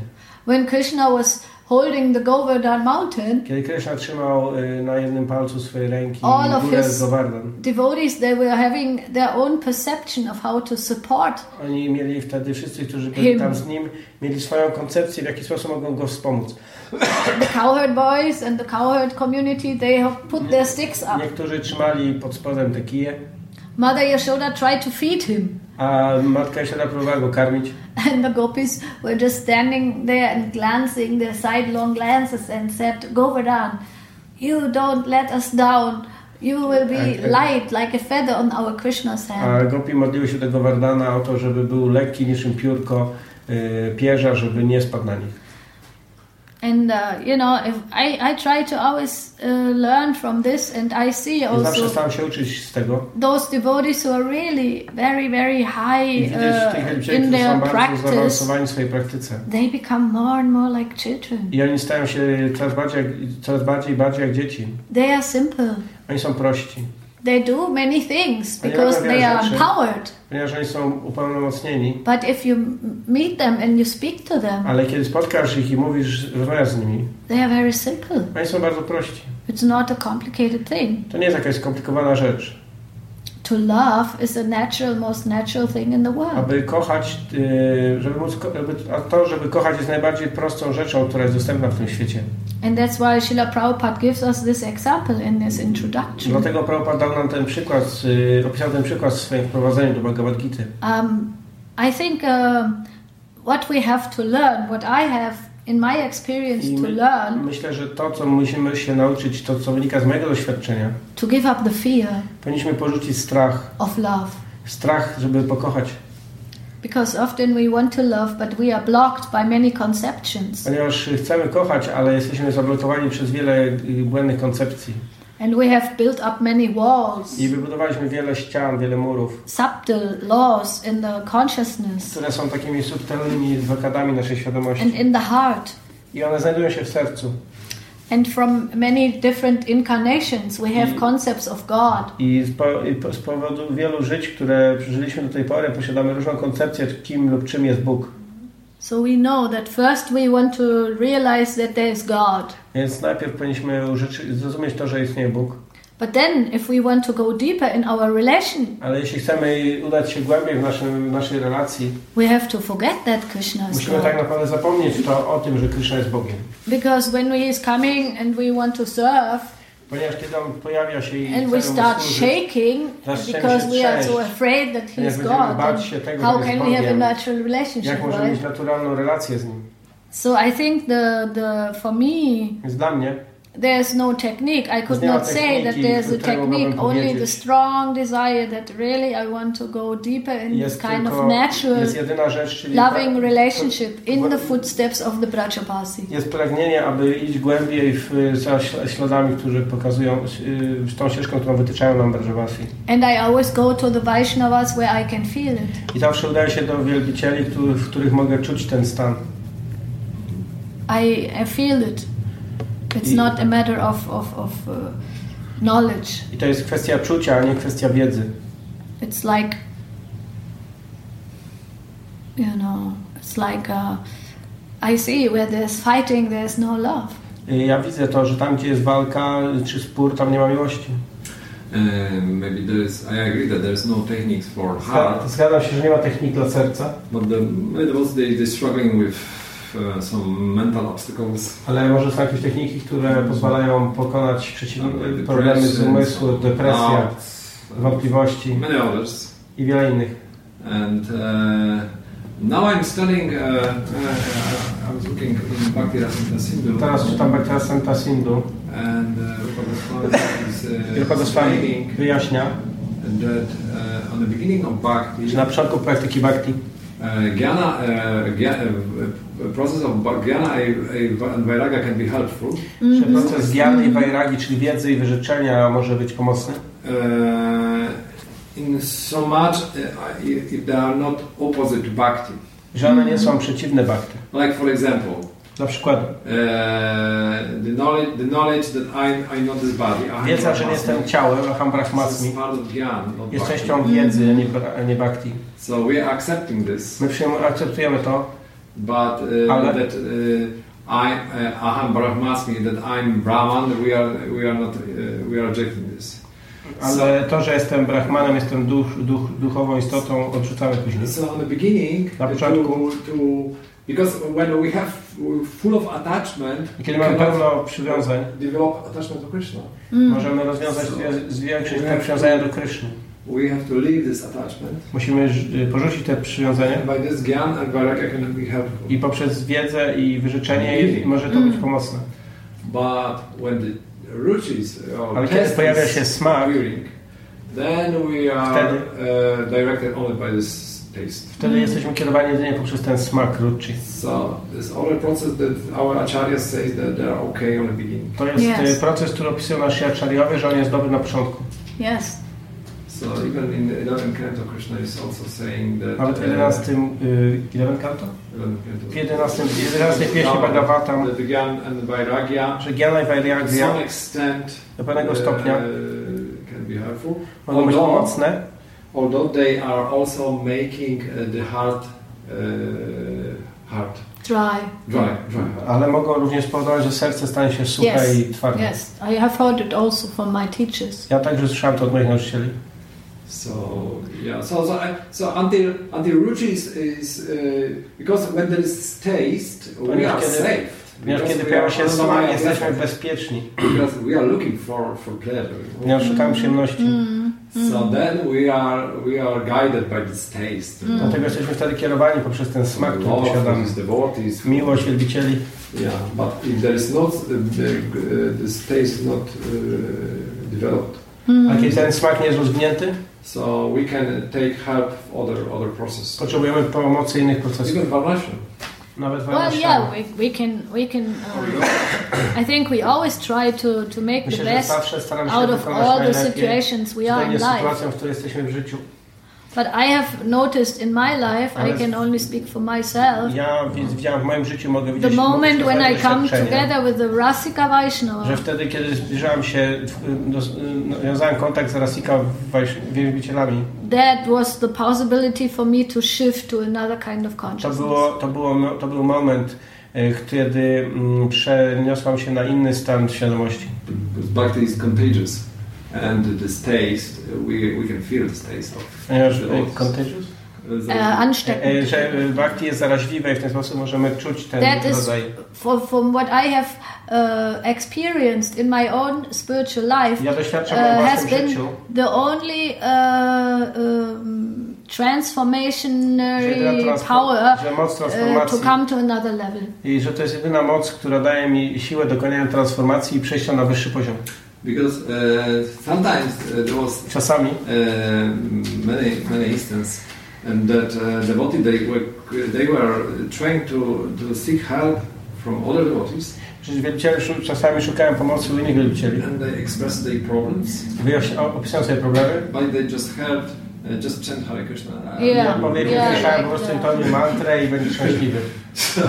When Krishna was holding the Govardhan mountain, Kiedy Krishna trzymał y, na jednym palcu swojej ręki All of his- Govardhan, devotees they were having their own perception of how to support oni mieli wtedy, wszyscy, którzy byli Him. tam z nim, mieli swoją koncepcję, w jaki sposób mogą go wspomóc. the cowherd boys and the cowherd community. They have put their sticks up. Niektórzy trzymali pod spodem te kije, Mother Yashoda tried to feed him, a matka Jasiada próbowała go karmić. and the gopis were just standing there and glancing their sidelong glances and said, "Govardhan, you don't let us down." You will be light like a feather on our Krishna's hand. A gopi modliły się do Govardhana o to, żeby był lekki niczym piórko y, pierza, żeby nie spadł na nich. And uh, you know, if I, I try to always uh, learn from this, and I see zawsze also staram się uczyć z tego. those devotees who are really very, very high uh, in their practice, swojej praktyce. they become more and more like children. I oni stają się coraz bardziej, coraz bardziej bardziej jak dzieci. They are simple. Oni są prości, They do many things because they are empowered. ponieważ oni są upełnomocnieni. But if you meet them and you speak to them, Ale kiedy spotkasz ich i mówisz, rozmawiasz z nimi, they are very simple. oni są bardzo prości. It's not a complicated thing. To nie jest jakaś skomplikowana rzecz. To love is the natural, most natural thing in the world. Aby kochać, yy, żeby móc, a to, żeby kochać jest najbardziej prostą rzeczą, która jest dostępna w tym świecie. And that's why Srila Prabhupada gives us this example in this introduction. Dlatego Prabhupada dał nam ten przykład, y, opisał ten przykład w swoim wprowadzeniu do Bhagavad Gita. Um, I think uh, what we have to learn, what I have in my experience I to learn, myślę, że to, co musimy się nauczyć, to, co wynika z mojego doświadczenia, to give up the fear powinniśmy porzucić strach. of love. Strach, żeby pokochać. Because often we want to love, but we are blocked by many conceptions. Ponieważ chcemy kochać, ale jesteśmy zablokowani przez wiele y, błędnych koncepcji. And we have built up many walls, I wybudowaliśmy wiele ścian, wiele murów, subtle laws in the consciousness które są takimi subtelnymi blokadami naszej świadomości. and in the heart. I one znajdują się w sercu. And from many different incarnations, we have Mm. concepts of God. I z, po, i po, z powodu wielu żyć, które przeżyliśmy do tej pory, posiadamy różną koncepcję, kim lub czym jest Bóg. So we know that first we want to realize that there is God. Więc najpierw powinniśmy zrozumieć to, że istnieje Bóg. But then, if we want to go deeper in our relation, Ale jeśli chcemy udać się głębiej w naszym, naszej relacji, we have to forget that Krishna is musimy tak God. naprawdę zapomnieć to o tym, że Krishna jest Bogiem. Because when he is coming and we want to serve, Ponieważ kiedy On pojawia się i and we start shaking because we are so afraid that he Ponieważ is będziemy God, how can we have a natural relationship, jak możemy mieć naturalną relację z Nim. So I think the, the for me, Więc dla mnie there's no technique. I could not say that there's a technique, only the strong desire that really I want to go deeper in this kind tylko of natural rzecz, loving relationship in the footsteps of the Brajapasi. jest pragnienie, aby iść głębiej w, za śl- śladami, którzy pokazują y, tą ścieżką, którą wytyczają nam Brajavasi. And I always go to the Vaishnavas where I can feel it. I zawsze udaje się do wielbicieli, w których mogę czuć ten stan. I feel it. It's I- not a matter of, of, of uh, knowledge. I to jest kwestia czucia, a nie kwestia wiedzy. It's like, you know, it's like uh, I see where there's fighting, there's no love. Y, Ja widzę to, że tam, gdzie jest walka czy spór, tam nie ma miłości. Um, maybe there is. I agree that there is no techniques for heart, Zgadzam się, że nie ma technik dla serca, but the maybe also they they're struggling with uh, some mental obstacles. ale może są jakieś techniki, które pozwalają pokonać przeciw... problemy z depression, umysłu, depresja, doubts, wątpliwości many others. i wiele innych. And uh, now I'm studying. Uh, uh, I was looking in Bhakti Rasamrita Sindhu. Teraz czytam Bhakti Santa Sindhu. And uh, Rupa Goswami is uh, Rupa Goswami explaining wyjaśnia, that uh, on the beginning of Bhakti, że na początku praktyki Bhakti Uh, Jnana, uh, uh, process of uh, and Vairagya can be helpful. że proces giany i vairagi, czyli wiedzy i wyrzeczenia może być pomocny. Uh, in so much uh, if they are not opposite bhakti. Że one nie są przeciwne Bhakti. Like for example, Dla przykładu, uh, the knowledge, the knowledge that I'm, I'm not this body. aham wiedza, że nie jestem ciałem, aham brahmasmi, jest częścią wiedzy, a nie, nie Bhakti. So we are accepting this, My przyjmujemy- akceptujemy to, but uh, Ale- that uh, I uh, aham brahmasmi, that I'm Brahman, we are we are not uh, we are rejecting this. ale to, że jestem Brahmanem, jestem duch, duch, duchową istotą, odrzucamy później. So on the beginning, Na to, początku. to because when we have full of attachment, kiedy we mamy pełno przywiązań, develop attachment to Krishna. możemy rozwiązać, zwiększyć te przywiązania do Kryszny. We have to leave this attachment, Musimy y, porzucić te przywiązania and by this gyan and vairagya can be helpful. i poprzez wiedzę i wyrzeczenie może to być pomocne. But when the ruchis or Ale kiedy pojawia się smak, appearing, then we are Wtedy. uh, directed only by this taste. wtedy jesteśmy kierowani jedynie poprzez ten smak ruchi. So this process that our says that they are okay on the beginning. To jest Yes. y, proces, który opisują nasi acharyowie, że on jest dobry na początku. Yes. So even in the 11th canto, Krishna is also saying that. Nawet w 11, y, 11 kanto? W 11, 11 pieśni Bhagavatam, The Gyan and Vairagya, że Gyana i to Vairagya some extent, do pewnego uh, stopnia can be helpful. mogą być Although, pomocne, although they are also making uh, the heart, uh, heart Dry. dry, dry ale mogą również spowodować, że serce stanie się suche Yes. i twarde. Yes. I have heard it also from my teachers. Ja także słyszałem to od moich nauczycieli. So yeah, so so, I- so until until ruchi is, is uh, because when there is taste, we Ponieważ are kiedy- saved. Ponieważ Because kiedy we pojawia are się smak, my jesteśmy bezpieczni. Because we are looking for, for pleasure. Ponieważ szukamy przyjemności. So then we are we are guided by this taste. Dlatego jesteśmy wtedy kierowani poprzez ten smak, który posiadamy. devotees. Miłość wielbicieli. Yeah, but if there is not uh, the, uh, this taste not uh, developed, A kiedy ten smak nie jest rozwinięty, so we can take help of other other processes. potrzebujemy pomocy innych procesów. Even Varnashram. Nawet Well, yeah, we, we can we can. Uh, I think we always try to to make the Myślę, że best out of all the situations we are in life. sytuacją, w której jesteśmy w życiu. But I have noticed in my life, I Ale- can only speak for myself. Ja wi- widziałem w moim życiu, mogę The widzieć moment z when I come together with the Rasika Vaishnava, że wtedy, kiedy zbliżałem się, nawiązałem kontakt z Rasika wielbicielami, that was the possibility for me to shift to another kind of to, consciousness. było, to, było, to był moment, e, kiedy mm, przeniosłam się na inny stan świadomości. Because bhakti is contagious, and this taste uh, we we can feel this taste of. Contagious? Uh, Uh, E, ansteckend. że e, bhakti jest zaraźliwe i w ten sposób możemy czuć ten That is rodzaj. for, from what I have uh, experienced in my own spiritual life. Ja doświadczam uh, w has been życiu, the only uh, um, transformationary że, power że uh, to come to another level. i że to jest jedyna moc, która daje mi siłę dokonania transformacji i przejścia na wyższy poziom. Because uh, sometimes uh, there was Czasami uh, many many instances, and that uh, devotee they were they were trying to to seek help from other devotees, Przecież wielbiciele czasami szukają pomocy u innych wielbicieli. and they expressed their problems, Wyjaśni- o- opisują sobie problemy. but they just uh, just chant Hare Krishna. Yeah. Ja powiem, Yeah, like po prostu the- intonuj mantrę i będziesz szczęśliwy. So,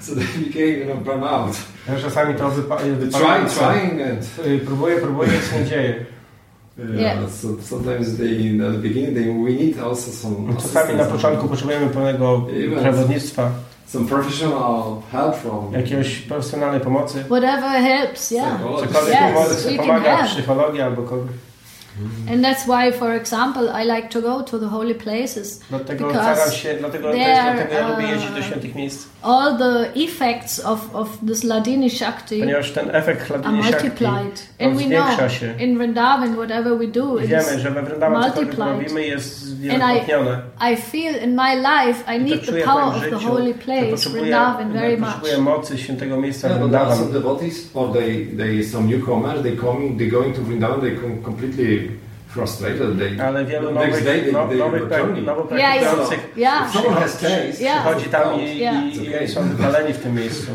so they became you know burn out. Ja czasami to wypa- Trying, wypalające. trying, and Y, Próbuję, próbuję, nic nie dzieje. yeah, Yeah. So sometimes they in the beginning they we need also some Czasami na początku potrzebujemy pewnego Even- przewodnictwa, some professional help from jakiejś profesjonalnej pomocy. Whatever helps, yeah. Cokolwiek Yes, can pomaga, psychologia albo kogoś. And that's why, for example, I like to go to the holy places Dlatego Because staram się, dlatego, to they jest, are, dlatego ja lubię jeździć do uh, świętych miejsc. all the effects of, of this Ladini Shakti Ponieważ ten efekt are chladni Shakti multiplied. And we know się. in Vrindavan, whatever we do, I wiemy, że we Vrindavan cokolwiek multiplied. robimy jest And I- I feel in my life I I need the power of the holy place, Vrindavan, very much. potrzebuję mocy świętego miejsca Yeah, but there are some devotees, or they, they some newcomers, they coming, they going to Vrindavan, they come completely frustrated. They Ale wielu nowych, day they, no, they nowych, pra- returning. nowo Yeah, yeah. praktykujących Yeah. Przychodzi tam i, Yeah. i, i są wypaleni w tym miejscu.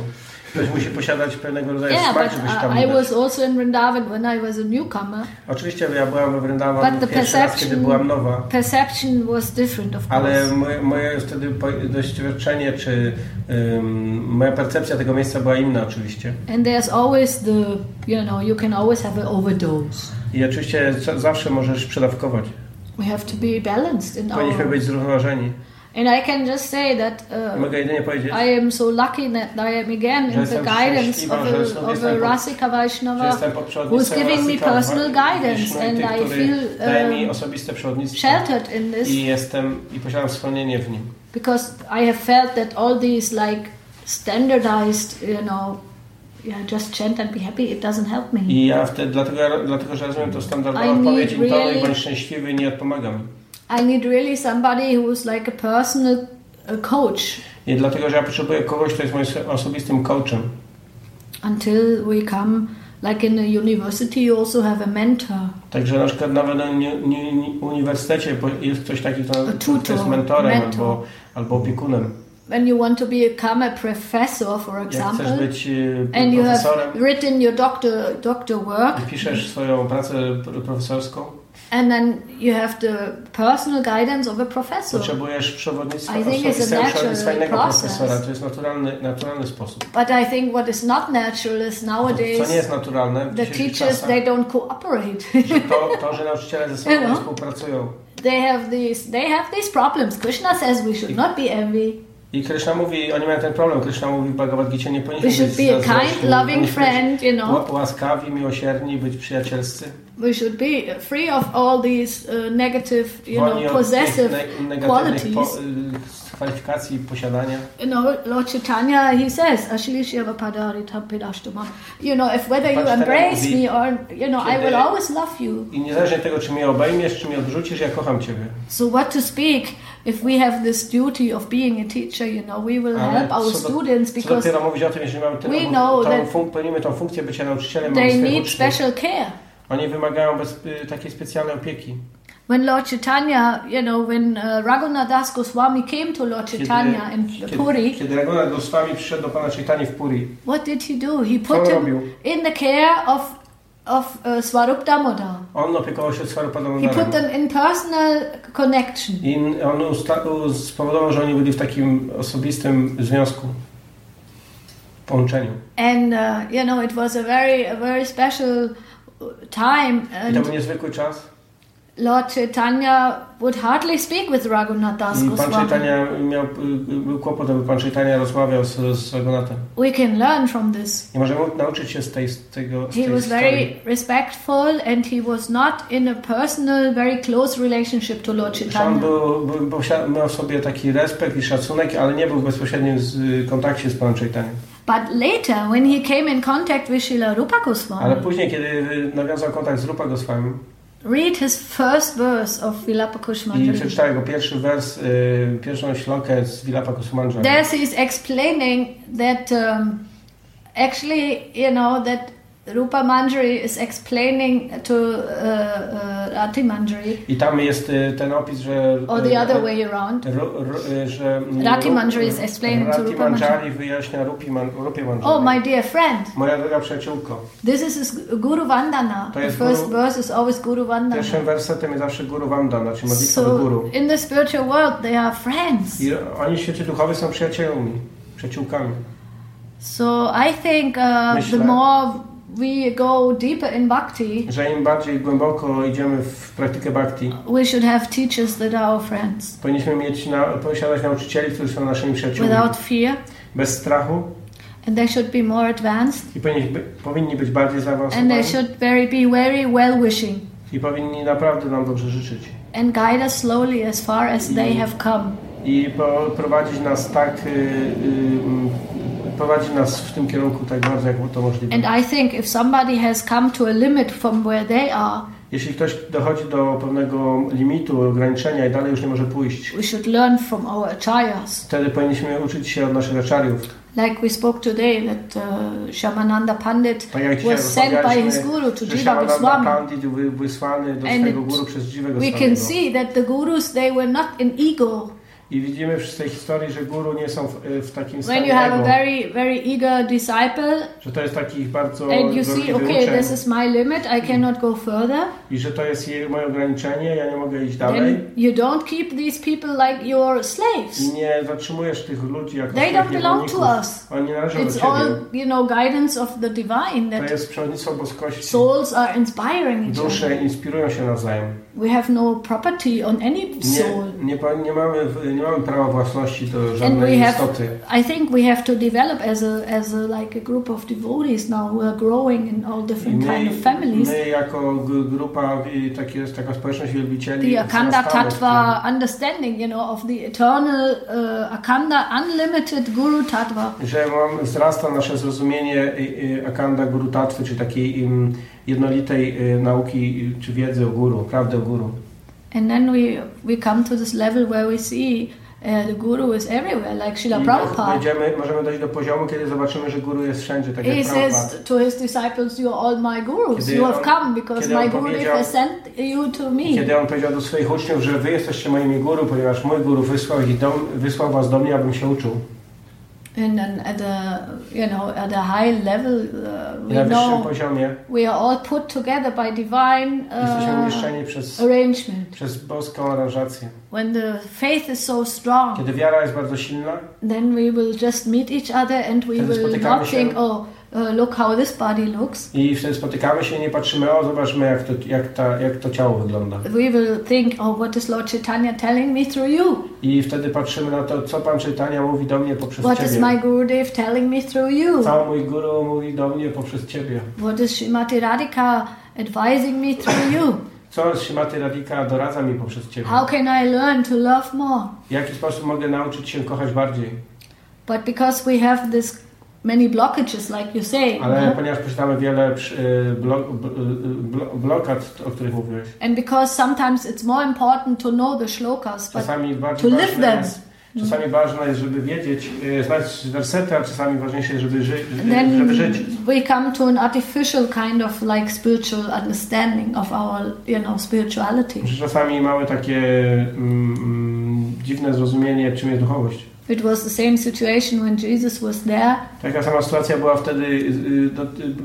Ktoś musi posiadać pewnego rodzaju Yeah, but żeby się tam I, I was also in Vrindavan when I was a newcomer. Oczywiście ja byłam we Vrindavan But the pierwszy raz, kiedy perception- byłam nowa. Perception was different, of Ale course. moje, moje wtedy doświadczenie, czy ym, moja percepcja tego miejsca była inna oczywiście. And there's always the, you know, you can always have an overdose. I oczywiście za- zawsze możesz przedawkować. We have to be balanced in Powinniśmy our. być zrównoważeni. And I can just say that uh, Mogę jedynie powiedzieć, I am so lucky that I am again Że in the jestem guidance of że a, of a Rasika Vaishnava who's giving me personal guidance and I feel przewodnictwo sheltered in this i jestem i posiadam w nim. because I have felt that all these like standardized, you know, yeah, just chant and be happy, it doesn't help me. I ja wtedy, dlatego, dlatego że rozumiem to standardową odpowiedź really- bądź szczęśliwy nie odpomaga mi. I need really somebody who's like a personal coach I dlatego, że ja potrzebuję kogoś, kto jest moim osobistym coachem. until we come, like in a university, you also have a mentor. Także na przykład nawet na uni- uni- uniwersytecie jest ktoś taki, kto, kto jest mentorem mentor. albo, albo opiekunem. When you want to become a professor, for Jak chcesz example, być y, and you have written your doctor doctor work, i piszesz swoją pracę pr- profesorską, and then you have the personal guidance of a professor. potrzebujesz przewodnictwa I think it's a osobistego natural przewodnictwa innego process. profesora. To jest naturalny, naturalny sposób. But I think what is not natural is Co nowadays nie jest naturalne w the teachers czasach, they don't cooperate. to, to, że nauczyciele ze sobą You know. współpracują. they have these they have these problems. Krishna says we should not be envy. I Krishna mówi, oni mają ten problem. Krishna mówi w Bhagavad Gita, nie We powinniśmy should być be a kind, loving friend, you know. ła- łaskawi, miłosierni, być przyjacielscy. We should be free of all these uh, negative, you Wolni know, possessive ne- negatywnych po, qualities. y, kwalifikacji posiadania. You know, Lord Chaitanya, he says, Ashilishya Padari Tampidashtama. You know, if whether you teraz embrace me or, you know, I will always love you. I niezależnie tego, czy mnie obejmiesz, czy mnie odrzucisz, ja kocham Ciebie. So what to speak if we have this duty of being a teacher, you know, we will help our co do- students Co because dopiero mówić o tym, jeżeli mamy tę, we know tą, that fun- pełnimy tą funkcję bycia nauczycielem, they need uczniów. special care. Oni wymagają bez, y, takiej specjalnej opieki. When Lord Chaitanya, you know, when uh, Raghunath Das Goswami came to Lord Chaitanya in kiedy, Puri, kiedy Raghunath Goswami przyszedł do Pana Chaitanya w Puri, what did he do? He put robił? him in the care of of uh, Swarup Damodar. on opiekował się He Svarupadanandarem. put them in personal connection. I on spowodował, że oni byli w takim osobistym związku, połączeniu. And uh, you know, it was a very, a very special time. I to był And niezwykły czas. Lord Chaitanya would hardly speak with Raghunath Das I Pan Goswami. Chaitanya miał, y, był kłopot, aby Pan Chaitanya rozmawiał z, z Raghunathem. We can learn from this. I możemy nauczyć się z tej, z tego, z He was historii. very respectful, and he was not in a personal, very close relationship to Lord Że on Chaitanya. był, był, posiada- miał w sobie taki respekt i szacunek, ale nie był w bezpośrednim y, kontakcie z Panem Chaitanya. But later, when he came in contact with Srila Rupa Ale Goswami, później, kiedy y, nawiązał kontakt z Rupa Goswami read his first verse of Vilapa i Kushmanjali. przeczytał jego pierwszy wers, y, pierwszą ślokę z Vilapa Kusumanjali. There he's explaining that um, actually, you know, that Rupa Manjari is explaining to uh, uh, Rati Manjari, I tam jest y, ten opis, że... or the y, other way around. Ru, ru, y, że Rati Ru- Manjari is explaining to Rati Rupa Manjari Manjari. wyjaśnia Rupi, man, Rupie Manjari. Oh, my dear friend, Moja droga przyjaciółko, this is Guru Vandana. To The jest first Guru- verse is always Guru Vandana. pierwszym wersetem jest zawsze Guru Vandana, czyli modlitwa do So, Guru. in the spiritual world, they are friends. I oni w świecie duchowym są przyjaciółmi, przyjaciółkami. So, I think uh, Myślę- the more we go deeper in bhakti, Że im bardziej głęboko idziemy w praktykę bhakti, we should have teachers that are our friends powinniśmy mieć na, posiadać nauczycieli, którzy są naszymi przyjaciółmi. without fear. Bez strachu and they should be more advanced i powinni, by, powinni być bardziej and zaawansowani they should very be very well wishing i powinni naprawdę nam dobrze życzyć. and guide us slowly as far as they have come I prowadzić nas tak, y, y, prowadzić nas w tym kierunku tak bardzo, jak to możliwe. and i think if somebody has come to a limit from where they are Jeśli ktoś dochodzi do pewnego limitu, ograniczenia i dalej już nie może pójść, we should learn from our acharyas wtedy powinniśmy uczyć się od naszych aczariów. like we spoke today that uh, shamananda pandit Tak was sent by his guru to jiva goswami Pandit był wysłany do And swojego guru przez we can see that the gurus they were not in ego I widzimy w tej historii, że guru nie są w, w takim when stanie you have a ego, very very eager disciple że to jest taki bardzo and you see okay this is my limit i cannot go further i że to jest moje ograniczenie, ja nie mogę iść dalej. then you don't keep these people like your slaves I nie zatrzymujesz tych ludzi jako They don't belong to us. Oni należą do It's Ciebie. all, you know, guidance of the divine To that jest przewodnictwo boskości. souls are inspiring each Dusze inspirują się nawzajem. We have no property on any soul. Nie, nie, nie, mamy, nie mamy prawa własności do żadnej have, istoty. I think we have to develop as a, as a like a group of devotees now. We're growing in all different kind my, of families. my jako grupa, takie, taka społeczność wielbicieli The Akanda Tattva understanding, you know, of the eternal uh, Akanda unlimited Guru Tattva. że mam, wzrasta nasze zrozumienie Akanda Guru Tattwy, czy takiej im, jednolitej y, nauki czy wiedzy o guru, prawdy o guru. And then we we come to this level where we see uh, the Guru is everywhere, like Srila Prabhupada. będziemy, możemy dojść do poziomu, kiedy zobaczymy, że guru jest wszędzie, tak He jak says to his disciples, "You are all my gurus. Kiedy You have on- come because my powiedział- has sent you to me." Kiedy on powiedział do swoich uczniów, że wy jesteście moimi guru, ponieważ mój guru wysłał, ich do, wysłał was do mnie, abym się uczył. And then at a you know at a high level, uh, we know poziomie we are all put together by divine uh, przez, arrangement. przez boską aranżację. When the faith is so strong, Kiedy wiara jest bardzo silna, then we will just meet each other and we Wtedy will not się. think, "Oh, look how this body looks." i wtedy spotykamy się i nie patrzymy, o zobaczmy jak to, jak, ta, jak to ciało wygląda. We will think, "Oh, what is Lord Chaitanya telling me through you? I wtedy patrzymy na to, co Pan Czytania mówi do mnie poprzez What is Ciebie. my Gurudev telling me through you?" Co mój guru mówi do mnie poprzez Ciebie. What is Srimati Radhika advising me through you? Co Śrimati Radhika doradza mi poprzez Ciebie? How can I learn to love more? W jaki sposób mogę nauczyć się kochać bardziej? But because we have this many blockages, like you say, Ale no? ponieważ posiadamy wiele przy- y, blo, b- y, blo, blokad, o których mówiłeś, and because sometimes it's more important to know the shlokas, but to live them. jest, czasami ważne jest, żeby wiedzieć, y, znać wersety, a czasami ważniejsze jest, żeby, ży, then żeby żyć. we come to an artificial kind of like spiritual understanding of our, you know, spirituality. Czasami mamy takie mm, mm, dziwne zrozumienie, czym jest duchowość. It was the same situation when Jesus was there. Taka sama sytuacja była wtedy, y,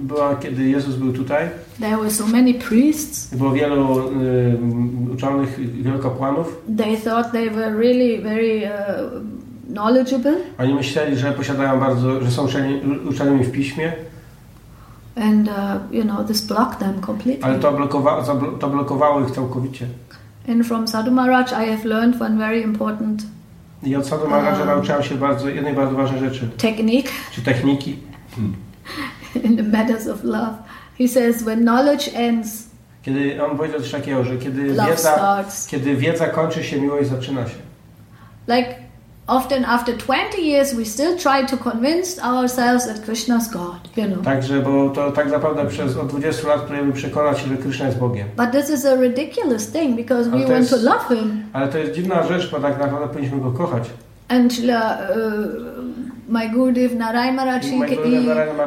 była kiedy Jezus był tutaj. There were so many priests. Było wielu y, uczonych, wielu kapłanów. They thought they were really very uh, knowledgeable, Oni myśleli, że posiadają bardzo, że są uczeni, uczonymi w piśmie, and uh, you know this blocked them completely. ale to, blokowa, zablo- to blokowało ich całkowicie. And from Sadhu Maharaj, I have learned one very important I od Sadhu Maharaja A. nauczyłam się bardzo, jednej bardzo ważnej rzeczy, technique czy techniki. in the matters of love. He says, when knowledge ends, Kiedy on powiedział coś takiego, że kiedy wiedza, starts. kiedy wiedza kończy się, miłość zaczyna się. Like often after 20 years, we still try to convince ourselves that Krishna's God, you know. Także, bo to tak naprawdę przez od 20 lat próbujemy przekonać się, że Krishna jest Bogiem. But this is a ridiculous thing because we want to love Him. Ale to jest dziwna rzecz, bo tak naprawdę powinniśmy go kochać. And Srila, uh, my Gurudev Narayan Maharaj, he,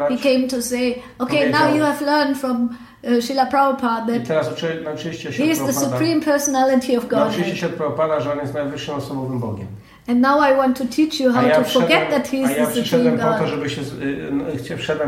he came to say, okay, now you have learned from uh, Srila Prabhupada I that teraz uczy, nauczyliście się he is the supreme personality of Nauczyliście Godhead. się od Prabhupada, że on jest najwyższym osobowym Bogiem. And now I want to teach you A how ja, to forget przyszedłem, that he a is ja the supreme przyszedłem po to, żeby się, z- y, no,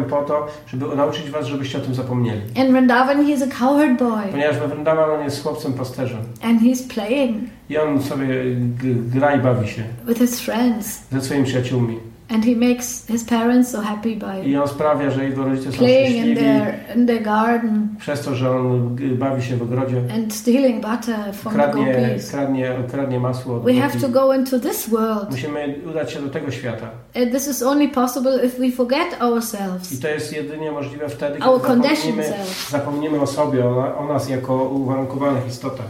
po to, żeby nauczyć was, żebyście o tym zapomnieli. In Vrindavan, he's a cowherd boy, Ponieważ Vrindavan on jest chłopcem pasterzem. and he's playing I on sobie g- gra i bawi się with his friends, ze swoimi przyjaciółmi. And he makes his parents so happy by I on sprawia, że jego rodzice są playing in szczęśliwi their in their garden przez to, że on bawi się w ogrodzie. and stealing butter from the Kradnie, gopis. kradnie, kradnie masło od We have to go into this world. Musimy udać się do tego świata. And this is only possible if we forget I ourselves. to jest jedynie możliwe wtedy, Our kiedy conditioned zapomnimy, zapomnimy o sobie, o, o nas jako uwarunkowanych istotach.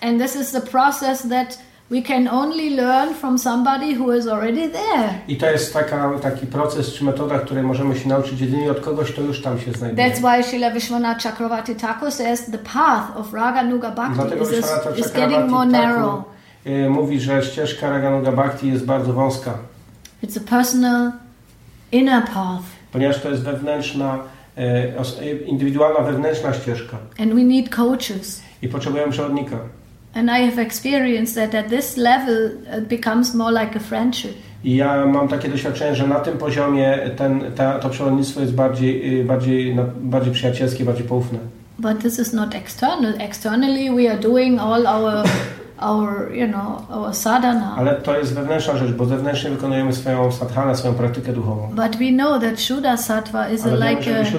And this is the process that we can only learn from somebody who is already there. I to jest taka, taki proces czy metoda, której możemy się nauczyć jedynie od kogoś, kto już tam się znajduje. That's why Srila Vishwanath Chakravarti Thakur says the path of Raga Nuga Bhakti Dlatego is, Vishwanatha is getting more narrow. Y, mówi, że ścieżka Raganuga Bhakti jest bardzo wąska, It's a personal inner path. ponieważ to jest wewnętrzna, y, y, indywidualna wewnętrzna ścieżka And we need coaches. i potrzebujemy przewodnika. And I have experienced that at this level it becomes more like a friendship. I ja mam takie doświadczenie, że na tym poziomie ten, ta, to przewodnictwo jest bardziej, y, bardziej, bardziej przyjacielskie, bardziej poufne. But this is not external. Externally we are doing all our our you know our sadhana. Ale to jest wewnętrzna rzecz, bo zewnętrznie wykonujemy swoją sadhanę, swoją praktykę duchową. But we know that Shuddha Sattva is Ale wiemy, like że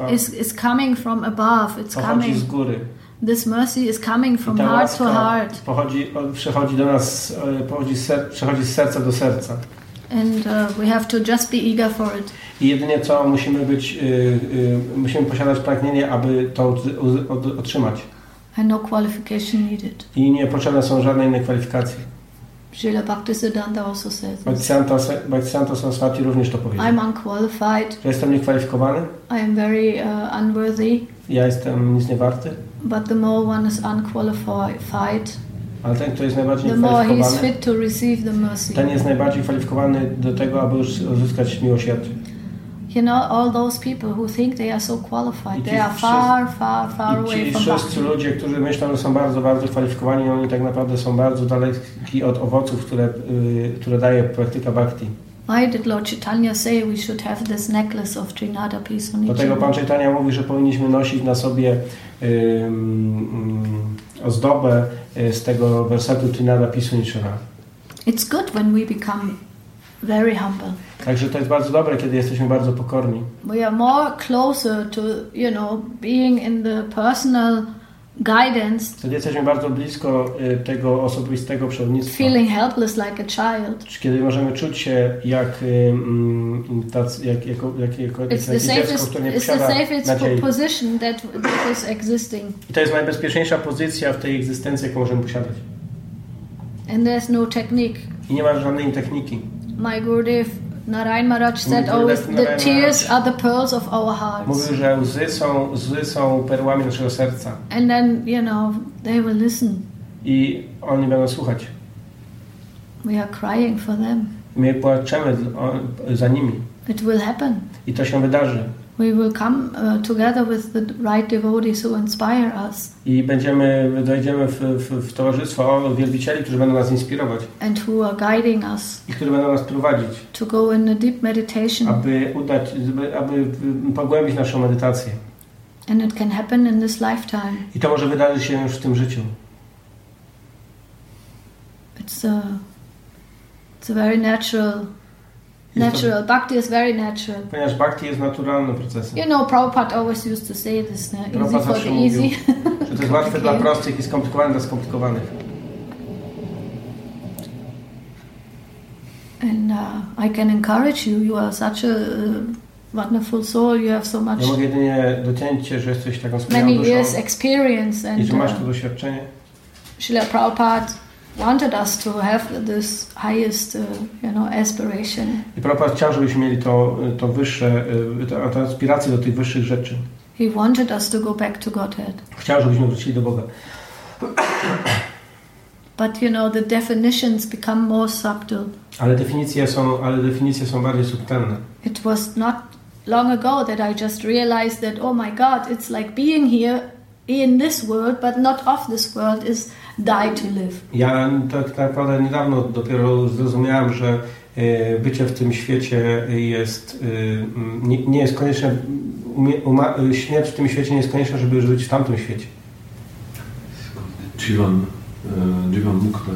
a, is, is coming from above. It's coming. z góry. This mercy is coming from heart to heart. pochodzi, przychodzi do nas, e, pochodzi ser, przechodzi z serca do serca. And uh, we have to just be eager for it. I jedynie co musimy być, y, y, musimy posiadać pragnienie, aby to otrzymać. And no qualification needed. I nie potrzebne są żadne inne kwalifikacje. Srila Bhaktisiddhanta also says. Bhaktisiddhanta Saraswati również to powiedział. I'm unqualified. Że jestem niekwalifikowany, I am very uh, unworthy. ja jestem nic nie warty, But the more one is unqualified, ale ten, kto jest najbardziej the more he is kwalifikowany, fit to receive the mercy. ten jest najbardziej kwalifikowany do tego, aby już uzyskać miłosierdzie. You know, all those people who think they are so qualified, they are far, far, far away from wszyscy bhakti. ludzie, którzy myślą, że są bardzo, bardzo kwalifikowani, oni tak naprawdę są bardzo daleki od owoców, które, y, które daje praktyka bhakti. Why did Lord Chaitanya say we should have this necklace of Trinada peace on Dlatego Pan? Chaitanya mówi, że powinniśmy nosić na sobie ym, ym, ozdobę y, z tego wersetu Trinada Pisu Nichara. It's good when we become very humble. Także to jest bardzo dobre, kiedy jesteśmy bardzo pokorni. We are more closer to, you know, being in the personal guidance, Wtedy jesteśmy bardzo blisko y, tego osobistego przewodnictwa. feeling helpless like a child. Kiedy możemy czuć się jak, mm, tacy, jak, jako, jak, jako It's the safest, które nie it's the posiada safest position that, that is existing. I to jest najbezpieczniejsza pozycja w tej egzystencji, jaką możemy posiadać. And there's no technique. I nie ma żadnej techniki. My Gurudev Narayan Maharaj said always, the tears are the pearls of our hearts. Mówił, że łzy są, łzy są perłami naszego serca. And then, you know, they will listen. I oni będą słuchać. We are crying for them. My płaczemy za nimi. It will happen. I to się wydarzy. We will come uh, together with the right devotees who inspire us I będziemy, dojdziemy w, w, w towarzystwo wielbicieli, którzy będą nas inspirować. and who are guiding us I którzy będą nas prowadzić. to go in a deep meditation. aby udać, aby- pogłębić naszą medytację. And it can happen in this lifetime. I to może wydarzyć się już w tym życiu. It's a, it's a very natural, natural. Bhakti is very natural. ponieważ bhakti jest naturalnym procesem. You know, Prabhupada always used to say this, no? easy for the easy. że to jest łatwe dla prostych i skomplikowane dla skomplikowanych. And uh, I can encourage you. You are such a uh, wonderful soul. You have so much, Ja mogę jedynie Cię, że jesteś taką wspaniałą many years experience, i and że masz uh, to doświadczenie. Srila Prabhupada wanted us to have this highest, uh, you know, aspiration. I Prabhupada chciał, żebyśmy mieli to, to wyższe, y, to, to aspiracje do tych wyższych rzeczy. He wanted us to go back to Godhead. Chciał, żebyśmy wrócili do Boga. But you know, the definitions become more subtle. Ale definicje są, ale definicje są bardziej subtelne. It was not long ago that I just realized that, oh my God, it's like being here in this world, but not of this world, is die to live. Ja tak naprawdę niedawno dopiero zrozumiałem, że e, bycie w tym świecie jest, e, nie, nie jest konieczne, e, śmierć w tym świecie nie jest konieczna, żeby żyć w tamtym świecie. Jivan, Jivan Mukta.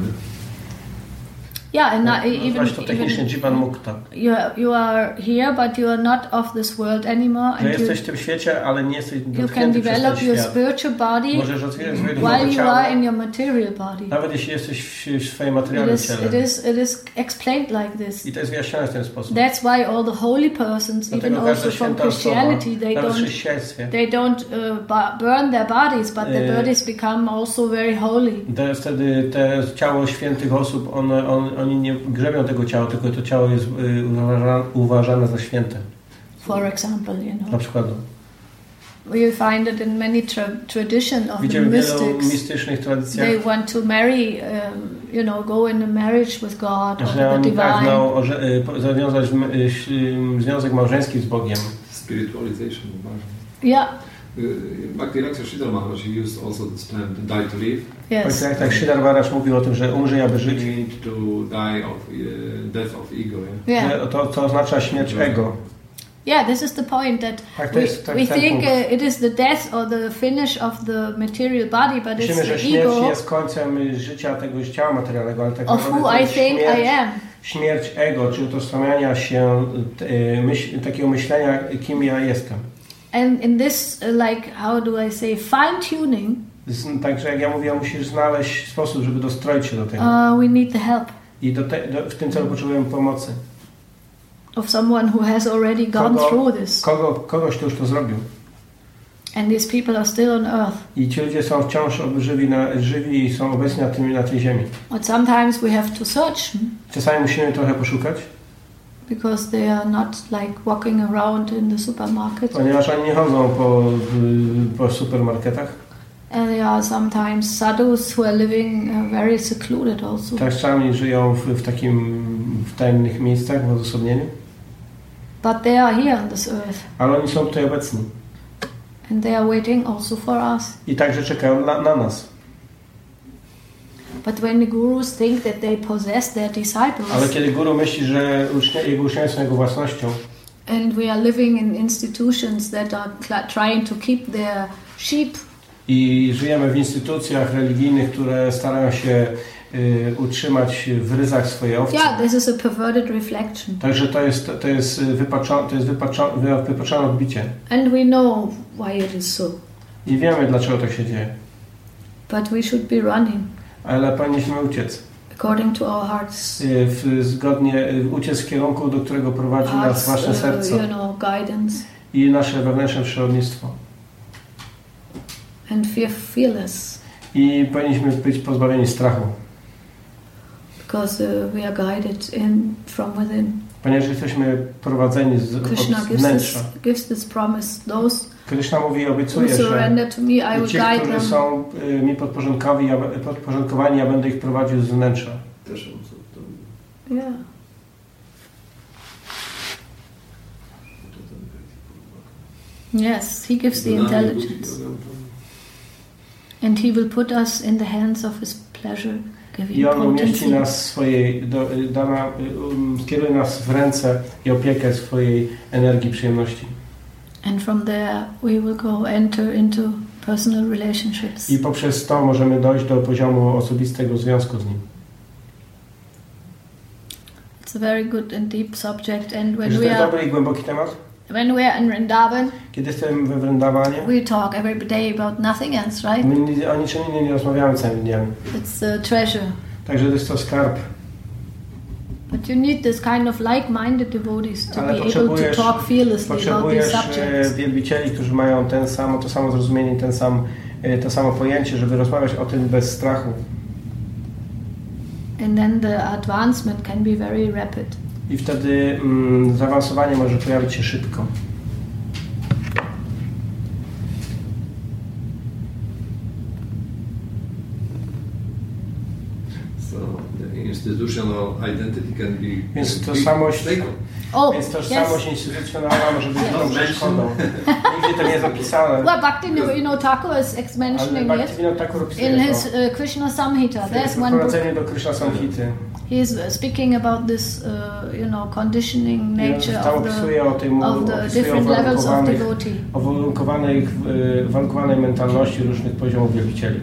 Yeah, and not, even, Nazywa się to technicznie even Mukta. you, are, you are here, but you are not of this world anymore, and you, jesteś w tym świecie, ale nie jesteś you can develop your spiritual body while you are in your material body. nawet jeśli jesteś w, swoim materialnym is, it ciele. is, it is explained like this. I to jest wyjaśnione w ten sposób. That's why all the holy persons, even also from Christianity, they don't they don't uh, bu- burn their bodies, but their Eh. bodies become also very holy. te, wtedy te ciało świętych osób, one, on, oni nie grzebią tego ciała, tylko to ciało jest y, uważane, uważane za święte. For example, you Na know, przykład we find it in many tra- tradition of the widziałem w wielu mystics. mistycznych tradycjach, They want to marry, um, you know, go in a marriage with God or że the oni divine. pragną orze- y, zawiązać y, związek małżeński z Bogiem. Spiritualization. Yeah, Bhakti Raksa Sridhar Maharaj he used also this term to die to live. yes. Tak tak Sridhar Maharaj mówił o tym, że umrzyj, aby żyć, You need to die of uh, death of ego. Yeah? Yeah, że to, to oznacza śmierć ego. yeah. This is the point that Tak, to we, jest tak, we think punkt. uh, it is the death or the finish of the material body, but it's Myślimy, że the śmierć ego jest końcem życia tego ciała materialnego, ale tak of naprawdę who to I jest think śmierć, I am. śmierć ego, czyli utożsamiania się, y, myśl, takiego myślenia, kim ja jestem. And in this, uh, like, how do I say, fine tuning, Także jak ja mówię, musisz znaleźć sposób, żeby dostroić się do tego. uh, we need the help I do te, do, w tym celu potrzebujemy pomocy. of someone who has already gone Kogo- through this. Kogo, kogoś, kto już to zrobił. And these people are still on earth. I ci ludzie są wciąż żywi, na, żywi i są obecni na, tym, na tej ziemi. But sometimes we have to search Czasami musimy trochę poszukać, because they are not like walking around in the supermarket. ponieważ oni nie chodzą po, po supermarketach. And they are sometimes sadhus who are living uh, very secluded also. Czasami żyją w, w takim w tajnych miejscach, w odosobnieniu, But they are here on this earth. ale oni są tutaj obecni. And they are waiting also for us. I także czekają na, na nas. But when the gurus think that they possess their disciples, Ale kiedy guru myśli, że jego uczniowie są jego własnością, and we are living in institutions that are trying to keep their sheep i żyjemy w instytucjach religijnych, które starają się y, utrzymać w ryzach swoje owce. yeah this is a perverted reflection Także to jest, to jest wypaczone, to jest wypaczone, wypaczone odbicie. and we know why it is so I wiemy, dlaczego tak się dzieje. But we should be running ale powinniśmy uciec. according to our hearts. Y, W, zgodnie, y, uciec w kierunku, do którego prowadzi nas Hearts, wasze uh, serce you know, guidance i nasze wewnętrzne przyrodnictwo. and fear fearless I powinniśmy być pozbawieni strachu, because uh, we are guided in from within. ponieważ jesteśmy prowadzeni z, Krishna od gives wnętrza. this, gives this promise. Those Krishna mówi, who obiecuje, że me, ci, którzy są y, mi podporządkowani, ja, podporządkowani, ja będę ich prowadził z wnętrza. Yeah. Yes, He gives the Dodany intelligence, and He will put us in the hands of His pleasure giving I on umieści nas w swojej, do, y, da y, um, skieruje nas w ręce i opiekę swojej energii przyjemności. And from there, we will go enter into personal relationships. I poprzez to możemy dojść do poziomu osobistego związku z nim. It's a very good and deep subject. And when we are dobry i głęboki temat. when we are in Vrindavan, Kiedy jestem we Vrindawanie, we talk every day about nothing else, right? my o niczym innym nie rozmawiamy całym dniem. It's the treasure. Także to jest to skarb. But you need this kind of like-minded devotees to Ale be able to talk fearlessly about these e, subjects. wielbicieli, którzy mają ten samo, to samo zrozumienie, ten sam, e, to samo pojęcie, żeby rozmawiać o tym bez strachu. And then the advancement can be very rapid. I wtedy mm, zaawansowanie może pojawić się szybko. So the institutional identity can be Więc tożsamość-. Oh, Więc yes. tożsamość instytucjonalna może być tą przeszkodą. Nigdzie to nie zapisane. Well, Bhakti, you know, Thakur is mentioning it Bhaktivinoda Thakur opisuje in his to. uh, Krishna Samhita. There's one book. do Krishna Samhity. He's uh, speaking about this, uh, you know, conditioning nature of the o of the o different levels of devotee. o warunkowanej, y, warunkowanej mentalności różnych poziomów wielbicieli.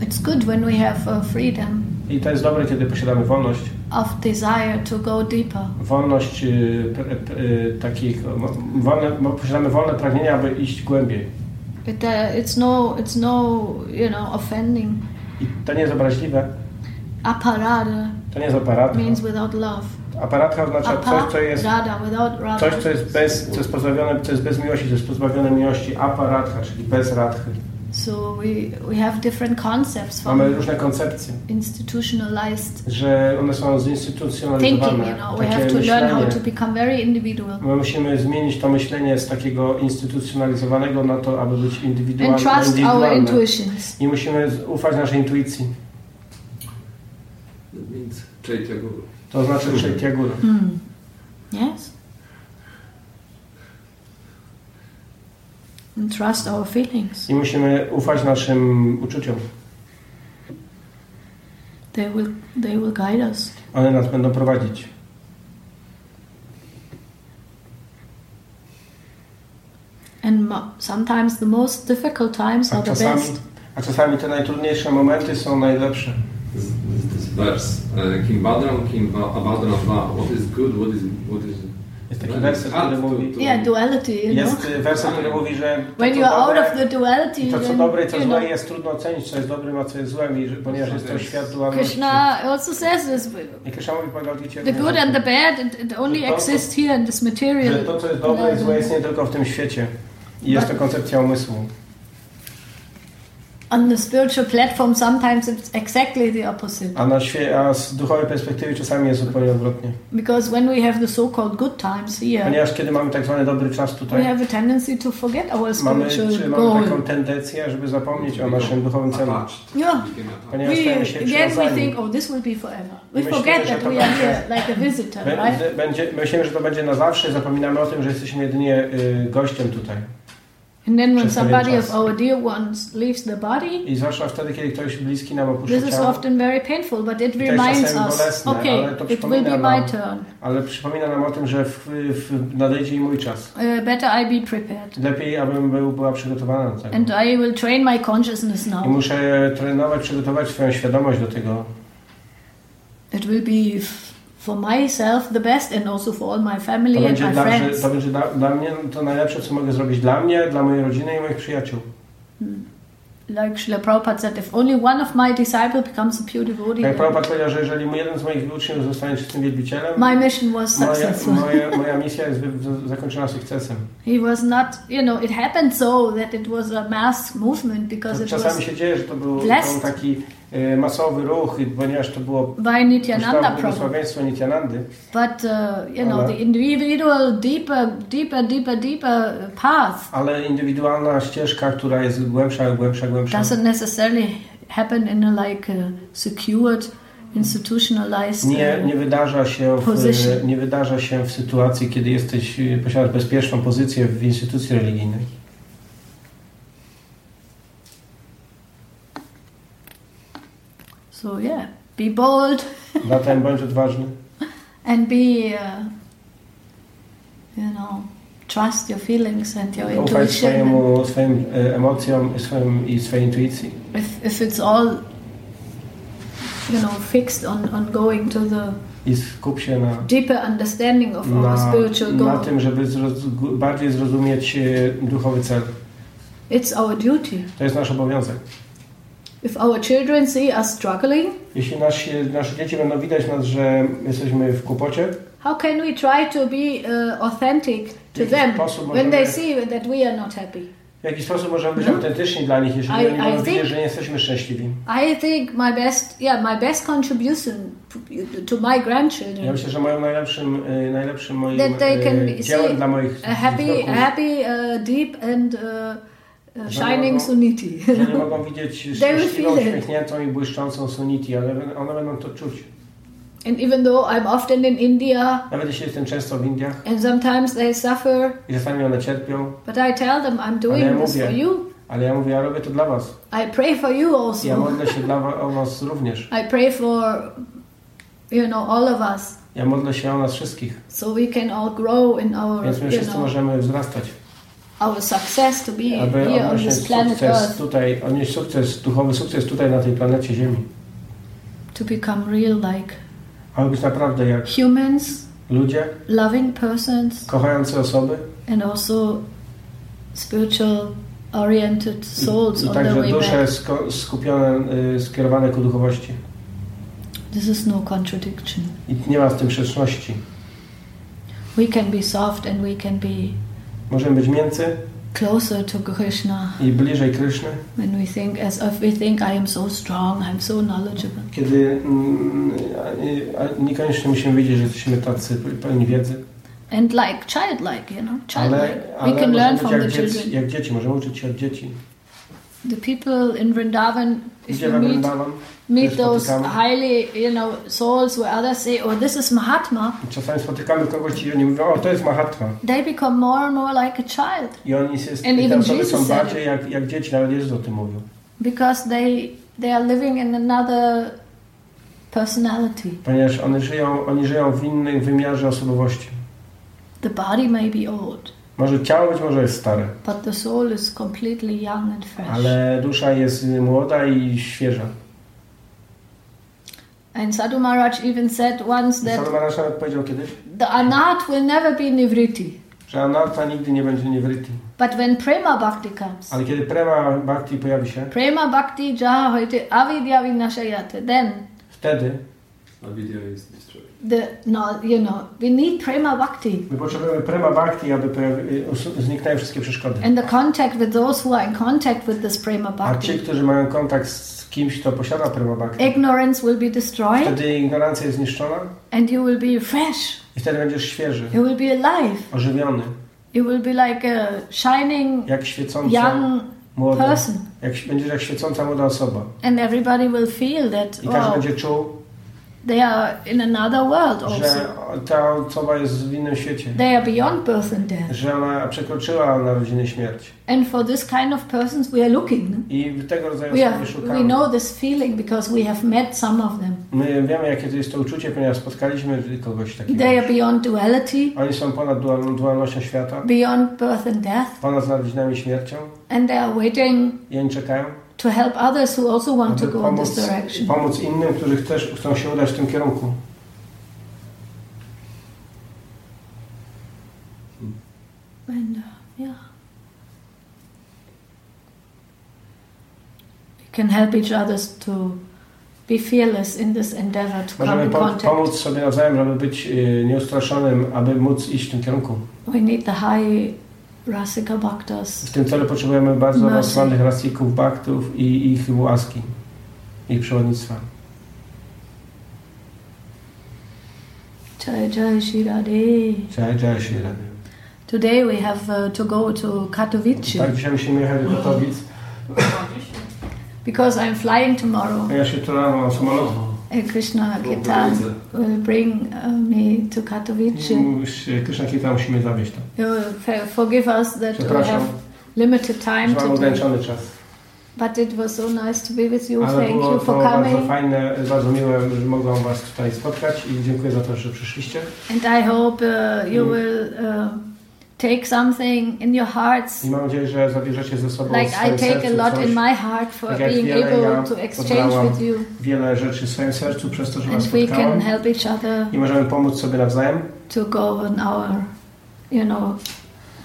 It's good when we have uh, freedom I to jest dobre, kiedy posiadamy wolność. of desire to go deeper. Wolność y, p- y, takich, wolne, posiadamy wolne pragnienia, aby iść głębiej. It, uh, it's no, it's no, you know, offending. I to nie jest obraźliwe, Aparada to nie jest aparat. means without love. Aparatka oznacza coś, co jest, Aparada, without coś, co jest bez, co jest pozbawione, co jest bez miłości, co jest pozbawione miłości. Aparatka, czyli bez radchy. So we, we have different concepts Mamy from różne koncepcje, institutionalized że one są thinking, zinstytucjonalizowane. you know. We have to learn how to become very individual. My musimy zmienić to myślenie z takiego instytucjonalizowanego na to, aby być And indywidualne. trust our indywidualne. intuitions. I musimy ufać naszej intuicji. That means Chaitya Guru. To znaczy Chaitya Guru. Hmm. Yes. And trust our feelings. I musimy ufać naszym uczuciom. They will, they will guide us. One nas będą prowadzić. And sometimes the most difficult times A are the czasami, best. a czasami te najtrudniejsze momenty są najlepsze. This, this verse, uh, Kim Badram, Kim Ba- Abhadram Va. What is good? What is what is? Jest taki werset, który mówi... Yeah, duality, you know. Jest werset, który mówi, że to, When co you are out dobre, of the duality, to, co dobre i co złe jest trudno ocenić, co jest dobrym, a co jest złem, ponieważ jest to świat dualności. Krishna also says this. I Krishna mówi w The good and the bad, it, only exists here in this material. że to, co jest dobre i złe, jest nie tylko w tym świecie. I jest to koncepcja umysłu. On the spiritual platform, sometimes it's exactly the opposite. A, na świe- a z duchowej perspektywy czasami jest zupełnie odwrotnie. Because when we have the so-called good times here, Ponieważ kiedy mamy tak zwany dobry czas we tutaj, have a tendency to forget our mamy, czy spiritual mamy goal. taką tendencję, żeby zapomnieć o naszym duchowym celu. Yeah. Ponieważ We, stajemy się again, we przywiązani. think, oh, this will be forever. We Myślimy, forget że that to we are będzie- here like a visitor, right? Będzie, będzie, myślimy, że to będzie na zawsze, zapominamy o tym, że jesteśmy jedynie y, gościem tutaj. And then when somebody of our dear ones leaves the body, I zwłaszcza wtedy, kiedy ktoś bliski nam opuszcza this is ciało, often very painful, but it reminds us, bolesne, okay, it will be nam- my turn. ale przypomina nam o tym, że w, w, nadejdzie i mój czas. Uh, better I be prepared. Lepiej, abym był, była przygotowana do tego. And I will train my consciousness I now. muszę trenować, przygotować swoją świadomość do tego. It will be for myself the best and also for all my To family and będzie, my dla, że, friends. to będzie dla, dla mnie to najlepsze, co mogę zrobić dla mnie, dla mojej rodziny i moich przyjaciół. like Srila Prabhupada said, if only one of my disciples becomes a pure devotee, Jak Prabhupada powiedział, że jeżeli jeden z moich uczniów zostanie czystym wielbicielem, my mission was moja, successful. moja, moja misja jest zakończona sukcesem. He was not, you know, it happened so that it was a mass movement because it Czasami was się dzieje, że to był to taki masowy ruch, ponieważ to było by Nityananda błogosławieństwo Nityanandy, But, uh, you know, Ale- the individual deeper, deeper, deeper, deeper path ale indywidualna ścieżka, która jest głębsza, głębsza, głębsza, doesn't necessarily happen in a like a secured, institutionalized nie, uh, nie, wydarza się Position. w, nie wydarza się w sytuacji, kiedy jesteś, e, posiadasz bezpieczną pozycję w instytucji religijnej. So yeah, be bold Zatem bądź odważny and be, uh, you know, trust your feelings and your ufaj intuition. swojemu, swoim e, emocjom swoim, i swojej intuicji. If, if it's all, you know, fixed on, on going to the I skup się na, deeper understanding of our na, spiritual na goal. tym, żeby zroz, bardziej zrozumieć e, duchowy cel. It's our duty. To jest nasz obowiązek. If our children see us struggling, Jeśli nasi, nasze dzieci będą widać nas, że jesteśmy w kłopocie, how can we try to be uh, authentic to them sposób when they możemy- see that we are not happy? w jaki sposób możemy być No. autentyczni dla nich, jeżeli I- oni będą widzieć, że nie jesteśmy szczęśliwi? I think my best, yeah, my best contribution to my Ja grandchildren myślę, że moim najlepszym, e, najlepszym moim that they can e, be, dziełem see dla moich a happy, wnuków, happy, uh, deep and uh, shining mogą- suniti. nie mogą widzieć szczęśliwą, feel it. uśmiechniętą i błyszczącą sunity, ale one będą to czuć. and even though I'm often in India Nawet jeśli jestem często w Indiach and sometimes they suffer, i czasami one cierpią, but I tell them I'm doing ja this mówię. for you. ale ja mówię, ja robię to dla was. I pray for you also. Ja modlę się dla wa- o was również. I pray for, you know, all of us, Ja modlę się o nas wszystkich, so we can all grow in our, więc my you wszyscy know, możemy wzrastać. Our success to be aby here on this planet sukces Earth, tutaj, odnieść sukces, duchowy sukces tutaj na tej planecie Ziemi. to become real like Aby być naprawdę jak humans, ludzie, loving persons, kochające osoby and also spiritual oriented souls i, i on the także way dusze back. skupione, y, skierowane ku duchowości. This is no contradiction. I nie ma w tym sprzeczności. We can be soft and we can be Możemy być mięcy closer to Krishna i bliżej Kryszny, when we think as if we think I am so strong, so knowledgeable. kiedy mm, niekoniecznie musimy wiedzieć, że jesteśmy tacy pełni wiedzy, And like childlike, you know, childlike. ale, we ale can learn from the dzieci, children. jak dzieci, możemy uczyć się od dzieci. The people in Vrindavan, if you meet, meet those highly, you know, souls where others say, oh, this is Mahatma, Czasami spotykamy kogoś i oni mówią, o to jest oh, Mahatma. they become more and more like a child I oni jest, And i te even osoby Jesus są said bardziej jak, jak dzieci, nawet Jezus o tym mówił. because they they are living in another personality. Ponieważ one żyją, oni żyją w innym wymiarze osobowości. The body may be old, Może ciało być może jest stare, but the soul is completely young and fresh. ale dusza jest młoda i świeża. And Sadhu Maharaj even said once that Sadhu Maharaj nawet powiedział kiedyś, the anat will never be nivriti. że anarta nigdy nie będzie niewryty. But when prema bhakti comes, Ale kiedy prema bhakti pojawi się, prema bhakti jaha hoite avidya vinashayate, then wtedy Avidya is destroyed. The no you know we need prema bhakti my potrzebujemy prema bhakti, aby usu- zniknęły wszystkie przeszkody. and the contact with those who are in contact with this prema A ci, bhakti. którzy mają kontakt z kimś, kto posiada prema bhakti, Ignorance will be destroyed, wtedy ignorancja jest zniszczona and you will be fresh. i wtedy będziesz świeży, You will be alive. ożywiony, You will be like a shining jak świecąca young młoda, person, jak, będziesz jak świecąca młoda osoba. and everybody will feel that I każdy oh, będzie czuł, they are in another world also. że ta osoba jest w innym świecie, They are beyond birth and death. że ona przekroczyła narodziny śmierć. And for this kind of persons, we are looking. I tego rodzaju We, osoby are, we szukamy. know this feeling because we have met some of them. My wiemy, jakie to jest to uczucie, ponieważ spotkaliśmy kogoś takiego. They are beyond duality, Oni są ponad dual, dualnością świata, beyond birth and death, ponad narodzinami śmiercią and they are waiting i oni czekają, to help others who also want to go in this pomóc, direction. pomóc innym, którzy też chcą się udać w tym kierunku. And uh, yeah. can help each other to be fearless in this endeavor to come Możemy in po, contact. pomóc sobie nawzajem, żeby być y, nieustraszonym, aby móc iść w tym kierunku. We need the high Rasika Bhaktas W tym celu potrzebujemy bardzo Mercy. rozsłanych rasików, baktów i ich łaski, ich przewodnictwa. Jai Jai Shri Radhe. Cześć, cześć, Shri Radhe. Today we have uh, to go to Katowice Tak, dzisiaj musimy jechać do Katowic. because I'm flying tomorrow. Ja się tu rano mam samolot. Uh, Krishna Kirtan will bring uh, me to Katowice. Już Krishna Kita musimy zawieźć tam. Forgive us that we have limited time today. ograniczony czas. But it was so nice to be with you. Ale Thank było you to for bardzo coming. fajne, bardzo miłe, że mogłam Was tutaj spotkać i dziękuję za to, że przyszliście. And I hope uh, you will uh, take something in your hearts. I mam nadzieję, że zabierzecie ze sobą Like w I take a sercu lot coś, in my heart for Tak being wiele ja able to exchange with you. wiele rzeczy w swoim sercu przez to, że Was And we can help each other I możemy pomóc sobie nawzajem, to go on our, you know,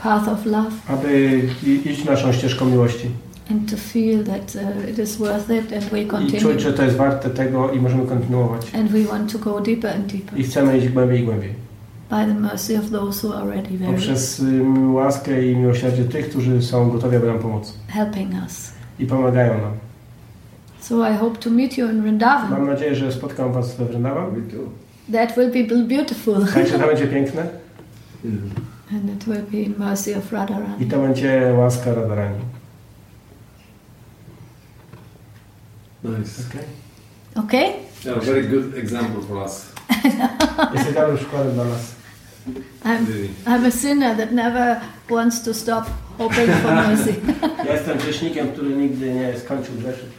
path of love aby i- iść naszą ścieżką miłości. and to feel that uh, it is worth it and we I continue. czuć, że to jest warte tego i możemy kontynuować. And we want to go deeper and deeper I chcemy iść głębiej i głębiej. By the mercy of those who are already very Poprzez łaskę i miłosierdzie tych, którzy są gotowi, aby nam pomóc. helping us. I pomagają nam. So I hope to meet you in Vrindavan. Mam nadzieję, że spotkam Was we Vrindavan. That will be beautiful. Także to będzie piękne and it will be mercy of i Radharani. to będzie łaska Radharani. Nice. Okay? Okay? Yeah, very good example for us. Jest idealnym przykładem dla nas. I'm, I'm a sinner that never wants to stop hoping for mercy. Ja jestem grzesznikiem, który nigdy nie skończył grzeszyć.